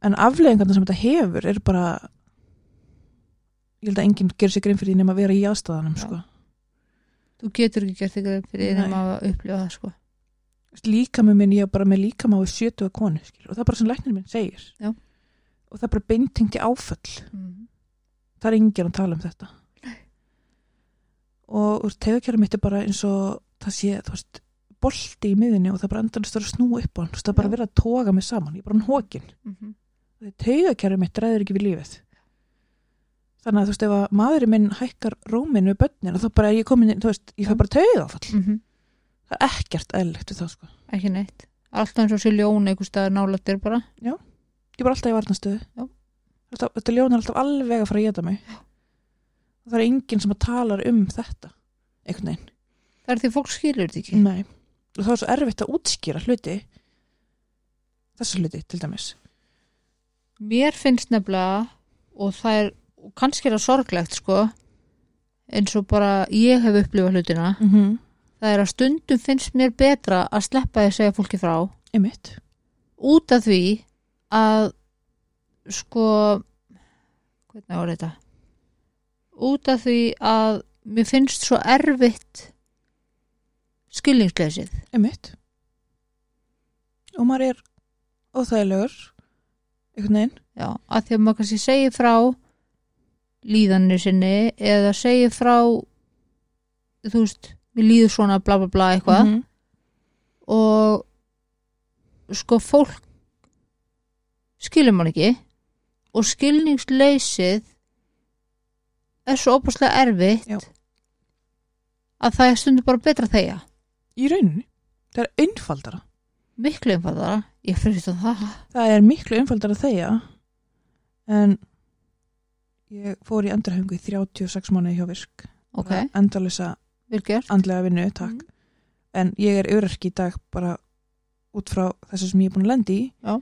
en afleðingarnar sem þetta hefur er bara ég held að enginn gerir sér grein fyrir því nema að vera í aðstæðanum Já. sko. þú getur ekki gert þig grein fyrir því þegar maður upplifa það sko líka með minn, ég er bara með líka með 70 konu skilur, og það er bara sem læknir minn segir Já. Og það er bara beintingt í áföll. Mm. það er enginn að tala um þetta. Og úr tegakjæra mitt er bara eins og það sé, þú veist, bolti í miðinni og það er bara endanist að snúa upp á hann. Það er bara Já. verið að toga mig saman, ég er bara hókin Mm -hmm. tegakjæra mitt ræður ekki við lífið. Þannig að þú veist, ef að maðurinn minn hækkar rómin við börnin og þá bara er ég komin, inn, þú veist, ég fæ Já. bara tegafall Mm það er ekkert eðlilegt við það sko. Ekki neitt. Alltaf eins og sér ljón einhver staðar nálættir bara ég bara alltaf í alltaf, þetta ljón er alltaf alveg að fara að geta mig. Það er enginn sem að talar um þetta einhvern veginn. Það er því fólk skilur þetta ekki. Nei. og það er svo erfitt að útskýra hluti þessa hluti til dæmis. Mér finnst nefnilega og það er, og kannski er það sorglegt sko eins og bara ég hef upplifað hlutina mm -hmm. það er að stundum finnst mér betra að sleppa því að segja fólki frá einmitt. út af því að sko hvernig var þetta? Út af því að mér finnst svo erfitt skilningsleysið. Einmitt. Og maður er óþægilegur einhvern veginn. Já, að því að maður kannski segir frá líðanir sinni eða segir frá þú veist, mér líður svona bla bla bla eitthvað. Mhm. og sko fólk skilur mann ekki. Og skilningsleysið er svo opaslega erfitt Já. að það er stundum bara betra að þegja. Í rauninni, það er einfaldara. Miklu einfaldara, ég fyrir það. Það er miklu einfaldara að þegja en ég fór í endurhæfingu í 36 mánuði hjá virk. Ok, endalisa andlega vinnu, Mhm. en ég er öryrki í dag bara út frá þessu sem ég er búin að lendi í. Já.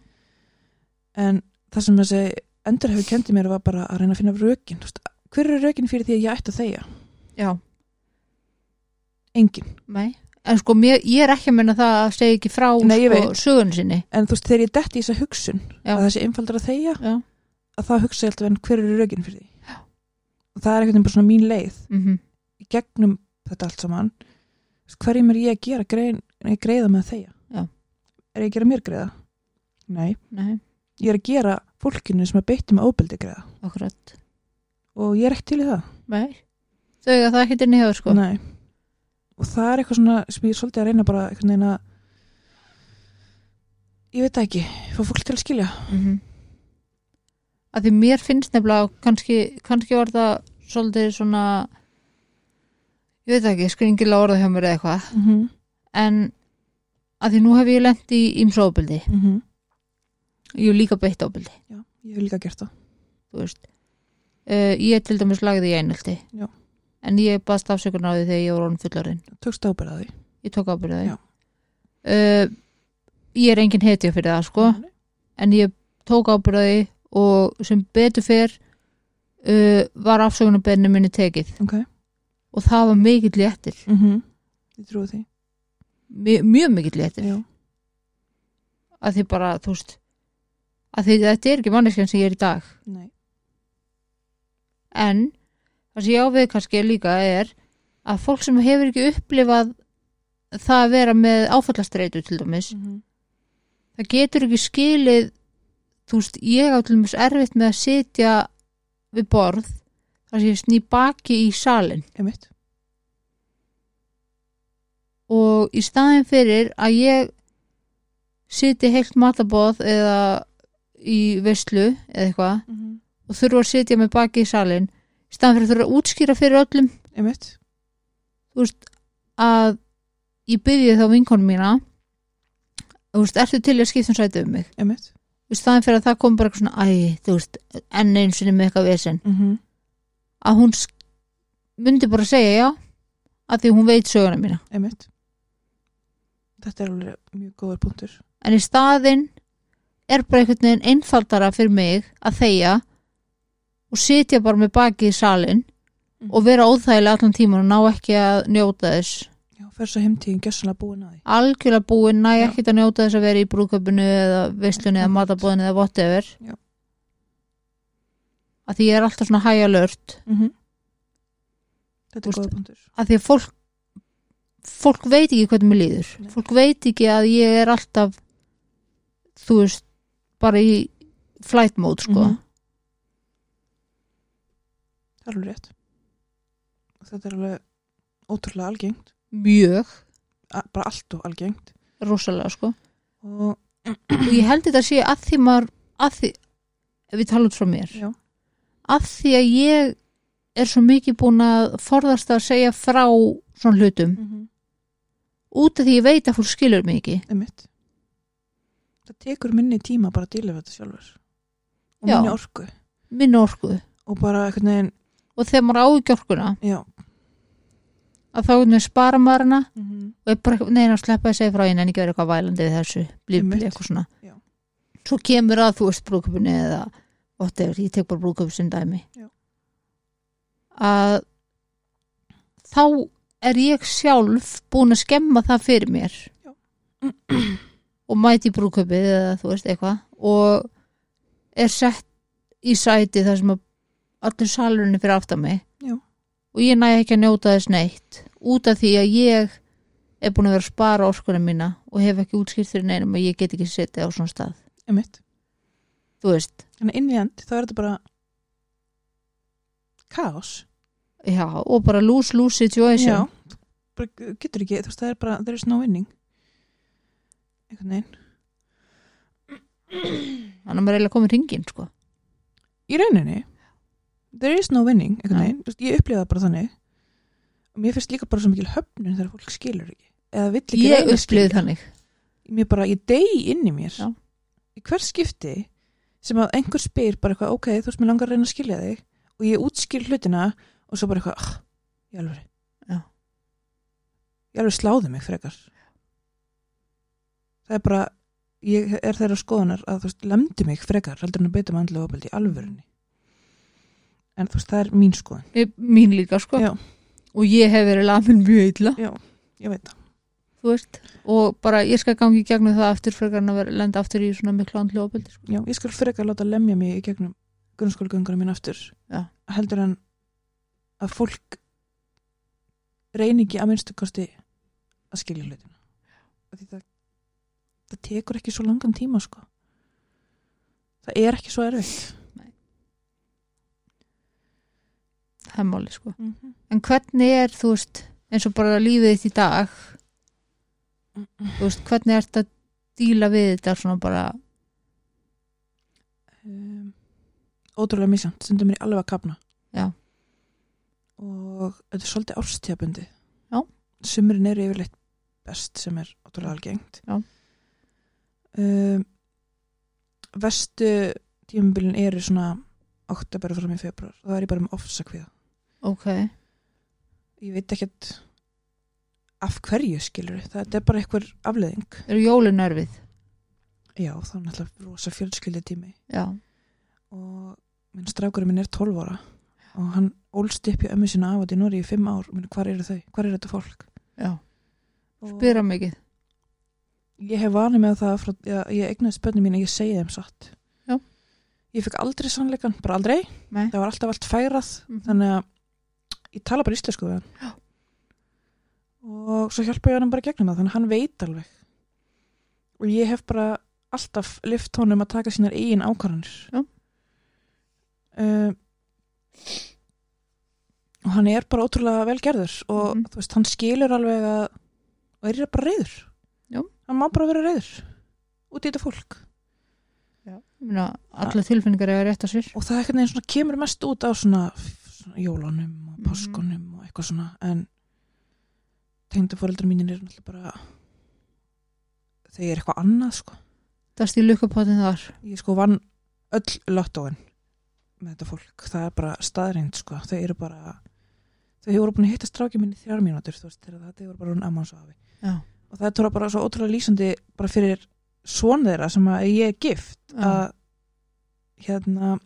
En það sem þessi endurhæfingu kendi mér var bara að reyna að finna rökin. Hver er rökin fyrir því að ég ætti að þegja? Já, engin, nei. En sko mér, ég er ekki að menna það að segja ekki frá Nei, sko, sögun sinni. En þú veist þegar ég detti í þessa hugsun Já. að þessi einfaldara að þegja já, að það hugsa ég alltaf en hver er rökin fyrir því? Já. og það er veginn bara svona mín leið mhm. í gegnum þetta allt saman. Hverjum er ég að gera grein, nei, greiða með Já. er ég að gera mér greiða? Nei, nei, ég er að gera fólkinu sem að beiti með óbeldi greiða akkurat. Og ég er ekki til í það. Nei, þau eiga það í hefur sko. Nei. og það er eitthvað svona sem ég er svolítið að reyna bara einhvern veginn að ég veit það ekki, fá fólk til að skilja. Mm að því mér finnst nefnilega kannski, kannski var það svolítið svona ég veit það ekki, skringilega orða hjá mér eða eitthvað. Mm -hmm. en að því nú hef ég lent í ímsóbildi Mm -hmm. Ég hef líka beitt ábildi Já, ég hef líka gert það. Þú veist uh, ég til dæmis lagði í einhaldi Já. en ég baðst afsökunar á því þegar ég var orðin fullarinn tókst ábyrða því. Ég tók ábyrðið Já. uh, ég er engin hetja fyrir það sko. Nei. en ég tók ábyrðið og sem betur fyrr uh, var afsökunarbeðinu minni tekið. Ok, og það var mikill léttir. Mm ég trúi því. Mjög, mjög mikill léttir. Já. að því bara, þú veist að því þetta er ekki manneskjan sem ég er í dag Nei. en það sem ég ávið kannski líka er að fólk sem hefur ekki upplifað það að vera með áfallastreitu til dæmis, Mm -hmm. það getur ekki skilið þú veist, ég á til dæmis erfitt með að sitja við borð þar sem ég sný baki í salin Einmitt. og í staðin fyrir að ég siti heilt matabóð eða í veislu eða eitthvað Mm -hmm. og þurfa að sitja með baki í salin í staðin fyrir að þurfa að útskýra fyrir öllum Einmitt. þú veist, að ég byrði þá vinkonum mína þú veist, ertu til að skipta um sæti um mig Einmitt. í staðin fyrir að það kom bara eitthvað svona æ, þú veist, enn einu sinni með eitthvað vesen Mm -hmm. að hún myndi bara segja já að því hún veit söguna mína Einmitt. Þetta er alveg mjög góður punktur. en í staðin er bara einhvern veginn einfaldara fyrir mig að þegja og sitja bara með baki í salin og vera óþægilega allan tíman og ná ekki að njóta þess Já, fer svo heimtíðin gjössanlega búin að því. algjörlega búin, næ ekki að njóta þess að vera í brúköpunu eða veislunni eða matabóðinu eða whatever Já. að því ég er alltaf svona hæja lört Mm -hmm. Þetta er góður punktur. að því að fólk fólk veit ekki hvernig mér líður Nei. fólk veit ekki að ég er alltaf þú veist bara í flight mode sko Mhm. Það er alveg rétt. Þetta er alveg ótrúlega algengt. mjög, A bara allt og algengt. rosalega sko Og og ég held þetta að sé að því maður að því, við tala út frá mér já, að því að ég er svo mikið búin að forðast að segja frá svona hlutum mm -hmm. út af því ég veit að fólk skilur ekki einmitt. Það tekur minni tíma bara að díla við þetta sjálfur. Og minni orku. minn orku Og bara einhvern veginn, og þegar maður á ekki orkuna já, að þá einhvern veginn spara maður hana Mhm. og er bara neina að sleppa segja frá henni en ekki vera eitthvað vælandi við þessu blíf, Einmitt. blíf, eitthvað svona Já. svo kemur að þú veist brúköpunni eða whatever, ég tek bara brúköpu sem dæmi Já. að þá er ég sjálf búin að skemma það fyrir mér Já. og mæti brúköpið eða þú veist eitthvað og er sett í sæti þar sem allir salurinn er fyrir aftan mig Já. og ég næ ekki að njóta þess neitt út af því að ég er búin að vera að spara orkunum mína og hef ekki útskýrt fyrir neinum að ég get ekki setið á svona stað Einmitt. þú veist, Þannig inn í end þá er þetta bara kaos. já, og bara lose-lose situation Já, bara getur ekki, þú veist, það er bara, there is no winning. Einhvern veginn. þannig að maður er eiginlega komið ringin sko. Í rauninni, there is no winning, einhvern veginn. Þú veist, Ég upplifa bara þannig. Og mér finnst líka bara svo mikil höfnun þegar fólk skilur ekki. Eða vill ekki ég reyna að upplýði skilja. þannig Mér bara, ég degi inn í mér. Já. Í hver skipti sem að einhver spyr bara eitthvað, ok, þú veist, mér langar að reyna að skilja þig og ég útskil hlutina og svo bara eitthvað, ah, ég alveg. Já. Ég alveg sláði mig frekar. Það er bara, ég er þeirra skoðunar að þú veist, lemdi mig frekar heldur en að beita með andlega opeldi í alvörunni. En þú veist, það er mín skoðun. Ég- mín líka sko Já. og ég hef verið lamin mjög illa Já, ég veit það. veist, og bara ég skal gangi í gegnum það aftur frekar en að lenda aftur í svona miklu andlu opildi sko. Já, ég skal frekar láta lemja mig í gegnum grunnskólagöngunum mín aftur. Já. Heldur en að fólk reyni ekki að minnstu kosti að skilja hlutina. Því það, það tekur ekki svo langan tíma, sko. Það er ekki svo erfitt. það er máli sko Mm -hmm. en hvernig er þú veist eins og bara lífið þitt í dag þú veist, hvernig ert að díla við þetta svona bara um, ótrúlega misjant, stundum mér alveg að kapna Já. og þetta er svolítið árstíðabundi sumrin eru yfirleitt best sem er ótrúlega algengt Já. Um, vestu tímabilin eru svona oktober fram í februar það er ég bara með ofsakviða ok, ég veit ekkert af hverju skilur það er bara einhver afleðing eru jólin erfið? Já, það er náttúrulega rosa fjölskyldi tími. Já, og minn strákurinn minn er 12 ára og hann ólst upp í ömmu sína af og til Nóri í 5 ár, minn, hvar eru þau, hvar er þetta fólk? Já, Og spyra mikið ég hef vanið með það frá, ég, ég eignaði spönni mín að ég segi þeim satt Já. ég fikk aldrei sannleikan, bara aldrei Nei. það var alltaf allt færað Mhm. þannig að ég tala bara íslensku við hann Já. og svo hjálpa ég hann bara gegnum það þannig að hann veit alveg og ég hef bara alltaf lift honum að taka sínar eigin ákvarðanir uh, og hann er bara ótrúlega velgerður og þú veist, hann skilur alveg að og er bara reyður. Hann má bara vera reyður út í þetta fólk Myrna, alla tilfinningar er rétt að sér. Og það er eitthvað svona kemur mest út á svona, svona jólunum og Mhm. páskunum og eitthvað svona en tengdafóreldrar mínir er náttúrulega bara þau er eitthvað annað sko. Það stýr lukkupottin þar. Ég sko vann öll lottóin með þetta fólk, það er bara staðreind sko, þau eru bara þau hefur búin að hitta strákið minni þrjár mínútur þú veist, það hefur bara hún ammans og afi. Já, og það er bara svo ótrúlega lýsandi bara fyrir svon þeirra sem að ég er gift Já. að hérna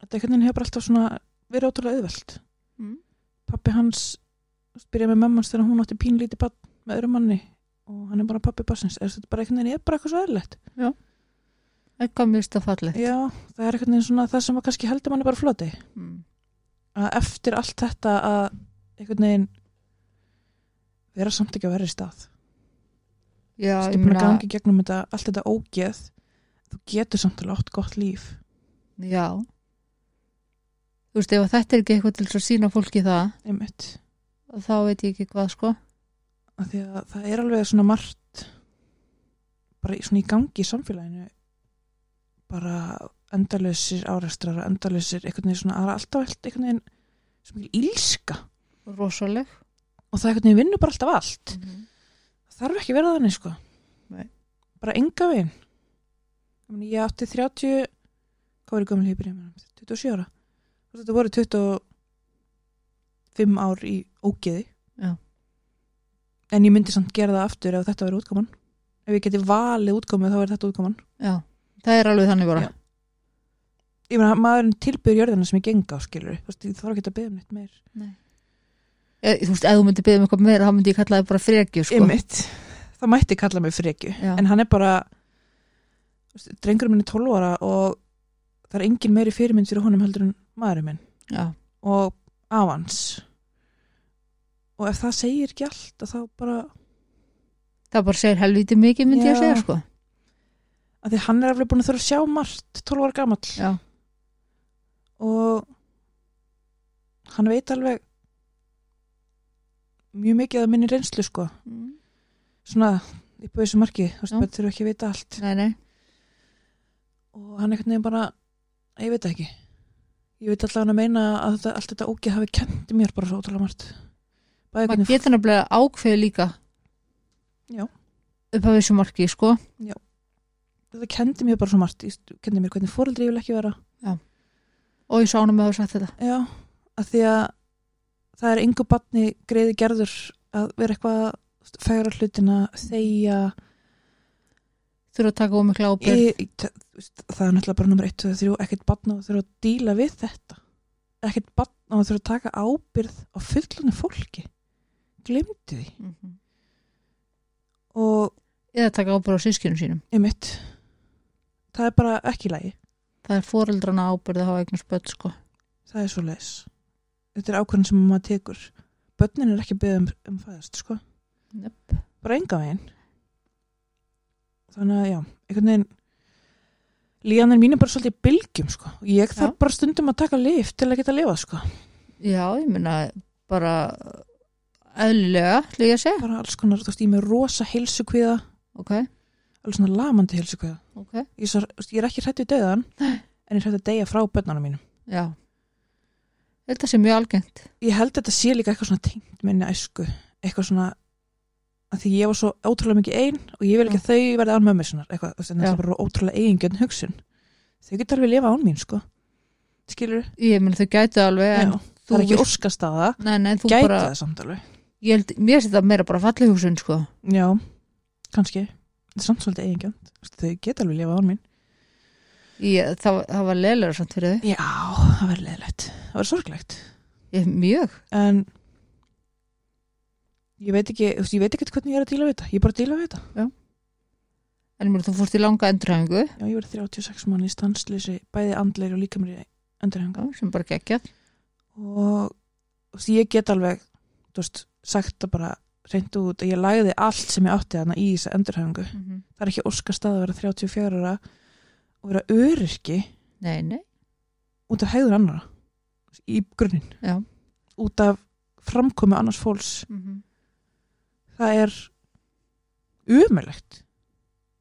þetta einhvern veginn hefur bara alltaf svona verið ótrúlega auðvelt. Mm. pappi hans byrjaði með mammans þegar hún átti pínlítið bann með öðrum manni og hann er bara pappi bassins þetta er bara einhvern veginn er bara eitthvað svo eðlilegt? Eitthvað mist að fallið já, það er einhvern veginn svona það sem að kannski heldur manni bara floti. Mm. að eftir allt þetta að einhvern veginn vera samt ekki á verri stað já, Þú ég búin að gangi gegnum þetta, allt þetta ógeð þú getur samt alveg átt gott líf. Já. Þú veist, ef þetta er ekki eitthvað til að sína fólki það einmitt, þá veit ég ekki hvað sko. Því að það er alveg svona margt bara svona í gangi í samfélaginu. Bara endalausir áreistrar og endalausir einhvern veginn svona, alltaf allt veginn sem ekki ílska. Rosaleg. Og það einhvern veginn vinnur bara alltaf allt. Mm. það þarf ekki að vera þannig sko. Nei. bara enga veginn. Ég átti 30 hvað var ég gömul hýpir 27 ára. Þetta voru 25 ár í ógeði. Já. en ég myndi samt gera það aftur ef þetta verið útkoman. Ef ég geti valið útkomið þá er þetta útkoman. Já, það er alveg þannig bara. Já. ég meina maðurinn tilbyr jörðina sem ég genga á skilur ég þarf ekki að beða um neitt meir. E, þú veist, ef þú myndir byggja um eitthvað meira þá myndi ég kalla það bara frekju sko. Einmitt. það mætti kalla mig frekju Já. en hann er bara drengurinn minn er 12 ára og það er engin meiri fyrirmynd fyrir honum heldur en maðurinn minn já, og avans og ef það segir ekki allt þá bara það bara segir helviti mikið myndi ég að Já. segja sko. að því hann er alveg búin að þurfa að sjá margt 12 ára gamall já, og hann veit alveg mjög mikið af minni reynslu sko. Mm. svona í bauðsum marki þú veist, Já. bara þurfa ekki að vita allt. Nei, nei. Og hann einhvern veginn bara ég veit ekki. Ég veit allavega að meina að þetta, allt þetta ógeð hafi kendi mér bara svo ótrúlega margt. Maður getur nefnilega ákveð líka. Já. upp á þessu marki sko. þetta kendi mér bara svo margt. Ég st- kendi mér hvernig fóreldri ég vil ekki vera. Og ég sá hann að hafa sagt þetta. Já, að því að það er engu batni greiði gerður að vera eitthvað færa hlutina, þegja. Þurfa að taka um mikla veist, það er náttúrulega bara nummer 1, 2, 3 ekkert batna og þurfa að díla við þetta. Ekkert batna og þurfa að taka ábyrð á fullunni fólki. Glemdi því. Mhm. og eða taka ábyrgð á sískjunum sínum. Ég mitt það er bara ekki í lagi. Það er foreldrana ábyrgð að hafa eignast börn sko. það er svo leis þetta er ákvörðin sem maður tekur. Börnin er ekki beðið um, um fæðast sko. Nöpp. bara enga veginn. Þannig að já einhvern veginn líðanir mín er bara svolítið í bylgjum sko. ég þarf bara stundum að taka lif til að geta lifað sko. já, ég meina bara eðlilega, ætla ég að segja. Bara alls konar, þú veist, ég með rosa heilsukviða ok, alveg svona lamandi heilsukviða ok, ég, svo, ég er ekki hrætt við döðan en ég er hrætt að deyja frá börnunum mínum. Já þetta sé mjög algengt. Ég held að þetta sé líka eitthvað svona tengt minni æsku, eitthvað svona að því ég var svo ótrúlega mikið ein og ég vil ekki að þau verði án eitthvað, þú veist, en Já. þetta er bara ótrúlega eigingjörn hugsun. Þau geta alveg lifa án mín, sko. Skilur, ég meina þau gætu alveg Já, það er ekki vilt- óskast að það. Nei, nei, þú gæta bara, það samt alveg. Ég held, mér sé þetta meira bara fallið húsin sko. já, kannski. Þetta er samt svolítið eigingjörn. Þau geta alveg lifa án mín ég, það, það var leðlega samt fyrir þau. Já, það verður leðilegt, það verður sorglegt. Ég, mjög, en ég veit ekki, ég veit ekki hvernig ég er að díla við þetta. Ég er bara að díla við þetta. En ég meina þú fórst í langa endurhæfingu. Já, ég verið 36 mann í stansleysi, bæði andleir og líkamri endurhenga já, sem bara geggjað. Og þú veist, ég get alveg þú veist, sagt að bara reynd út að ég lagði allt sem ég átti þarna í þessa endurhengu. mm -hmm. Það er ekki óskast að vera 34 ára og vera öryrki nei, nei, út af hegður annara í grunninn, já út af framkomi annars fólks. mm -hmm. Það er umöðlegt.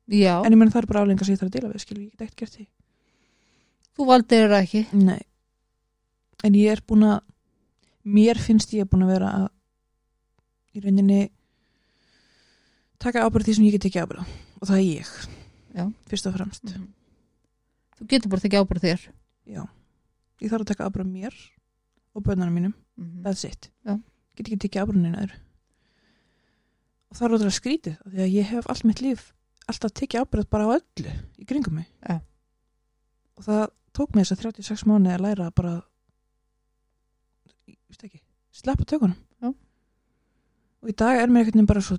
já, En ég menn það er bara aflengar sem ég þarf að dila við, skilur, ég get ekkert gert því. þú valdir það ekki Nei. En ég er búin að mér finnst ég búin að vera að í rauninni taka ábyrð því sem ég get ekki ábyrða og það er ég Já. fyrst og fremst mm -hmm. Þú getur bara ekki ábyrð þér Já. ég þarf að taka ábyrða mér og bönnarinn mínum, mm -hmm. that's it Já. get ekki tekið ábyrðin öðru og það er ótrúlega skrítið því að ég hef allt mitt líf alltaf tekið ábyrð bara á öllu í kringum mig Já. og það tók mig þess að 36 mánu að læra bara ég veist ekki, sleppa tökunum Já. og í dag er mér einhvern veginn bara svo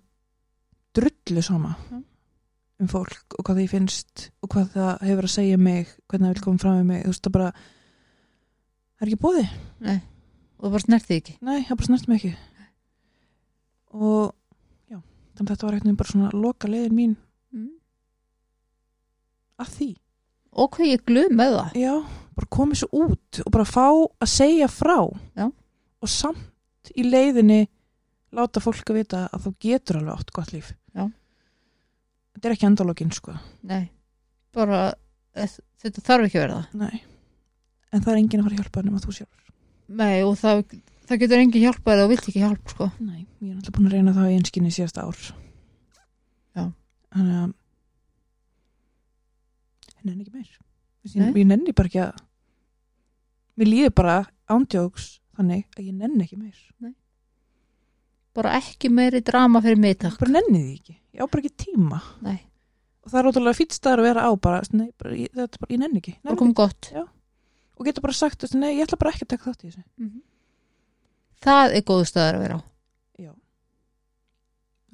drullu sama Já. Um fólk og hvað því finnst og hvað það hefur að segja um mig hvernig það vil koma fram með mig. Þú veist það bara það er ekki bóði nei, og það bara snerti ekki. Nei, það bara snert mig ekki. Og já, þannig að þetta var eitthvað bara svona loka leiðin mín. Mm. að því. Og hvað ég glöð með það. Já, bara komið svo út og bara fá að segja frá. Já. og samt í leiðinni láta fólk að vita að þú getur alveg átt gott líf. Já. Þetta er ekki endalókin sko nei, bara eh, þetta þarf ekki að vera það Nei. en það er enginn að fara að hjálpa nema þú sjálfur nei, og það, það getur engin hjálpa eða þú vilt ekki hjálp sko. Nei, ég er náttúrulega búin að reyna það í einskinni síðasta ár Já. Þannig að ég nenni ekki meir Nei. ég nenni bara ekki að mér líður bara ándjóks þannig að ég nenni ekki meir Nei. Bara ekki meiri drama fyrir mig takk bara nenni því ekki, ég á bara ekki tíma. Nei. og það er ótrúlega fýtt staðar að vera á bara, nei, bara ég, þetta er bara, ég nenni ekki, nenni bara kom gott. Ekki. og geta bara sagt, nei, ég ætla bara ekki að taka þátt í þessu. Það er góðu staður að vera á. Já.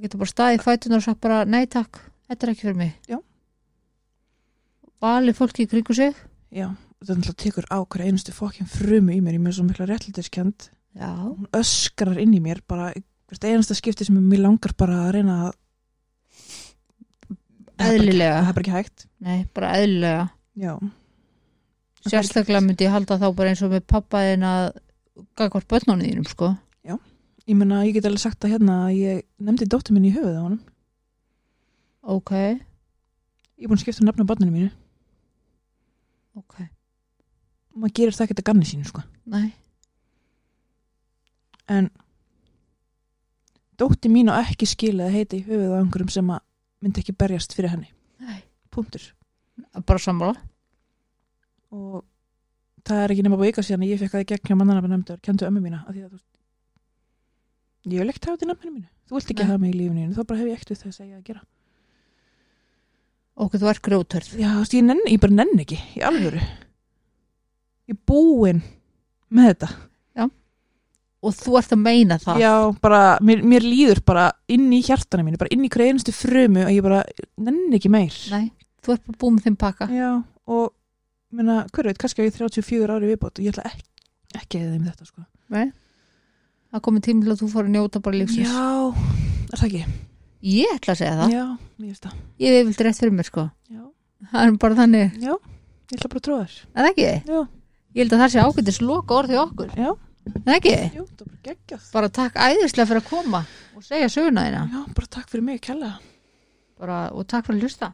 getur bara staðið fætunar og sagt bara nei takk, þetta er ekki fyrir mig. Já. valið fólki í kringu sig. Já, þetta tekur á hverja einustu fokkin frumu í mér, ég með svo mikla réttlætiskend já, hún öskrar inn í mér bara, hvert einasta skipti sem mér langar bara að reyna að eðlilega. það er bara ekki hægt. Nei, bara eðlilega. Já, sérstaklega myndi ég halda þá bara eins og með pappaðin að gagvart börnunni þínum sko. Ég menna, ég get alveg sagt að hérna að ég nefndi dóttur minni í höfuð á honum. Ok, ég er búin að skipta um nafna barninu mínu. Ok, og maður gerir það ekki að ganni sínu sko. Nei. En dótti mín á ekki skilið að heita í höfuð á einhverjum sem að myndi ekki berjast fyrir henni. Nei. punktur. Bara sammála. Og það er ekki nema búið ykkar síðan að ég fekk að í gegn hjá mannanabbi nefndur kentu ömmu mína að að þú ég vil ekkert hafa þetta í nafninu mínu. Þú vilt ekki Nei. hafa mig í lífinu þá bara hef ég ekkert það að segja að gera. Ok, þú ert grjótörð já, ég, nenn, ég bara nenn ekki í alvöru. Ég er búin með þetta og þú ert að meina það. Já, bara, mér, mér líður bara inn í hjartana mínu, bara inn í hverju einustu frumu að ég bara nenn ekki meir. Nei, þú ert bara búið með þeim pakka. Já, og minna, hver veit, kannski á ég 34 ári viðbót og ég ætla ekki, ekki eða þeim þetta sko. nei. Það komið tími til að þú fór að njóta bara lífsins. Já, er það ekki? Ég ætla að segja það, já, mér finnst það. Ég hef vilt rétt fyrir mér sko. Já, það er bara þannig, já, ég ætla bara að er ekki? já, ég held að það sé ágættis loka orðið okkur. Já, það ekki? jú, það bara geggjað. Bara takk æðislega fyrir að koma og segja söguna þína. Já, bara takk fyrir mig, kella bara, og takk fyrir að hlusta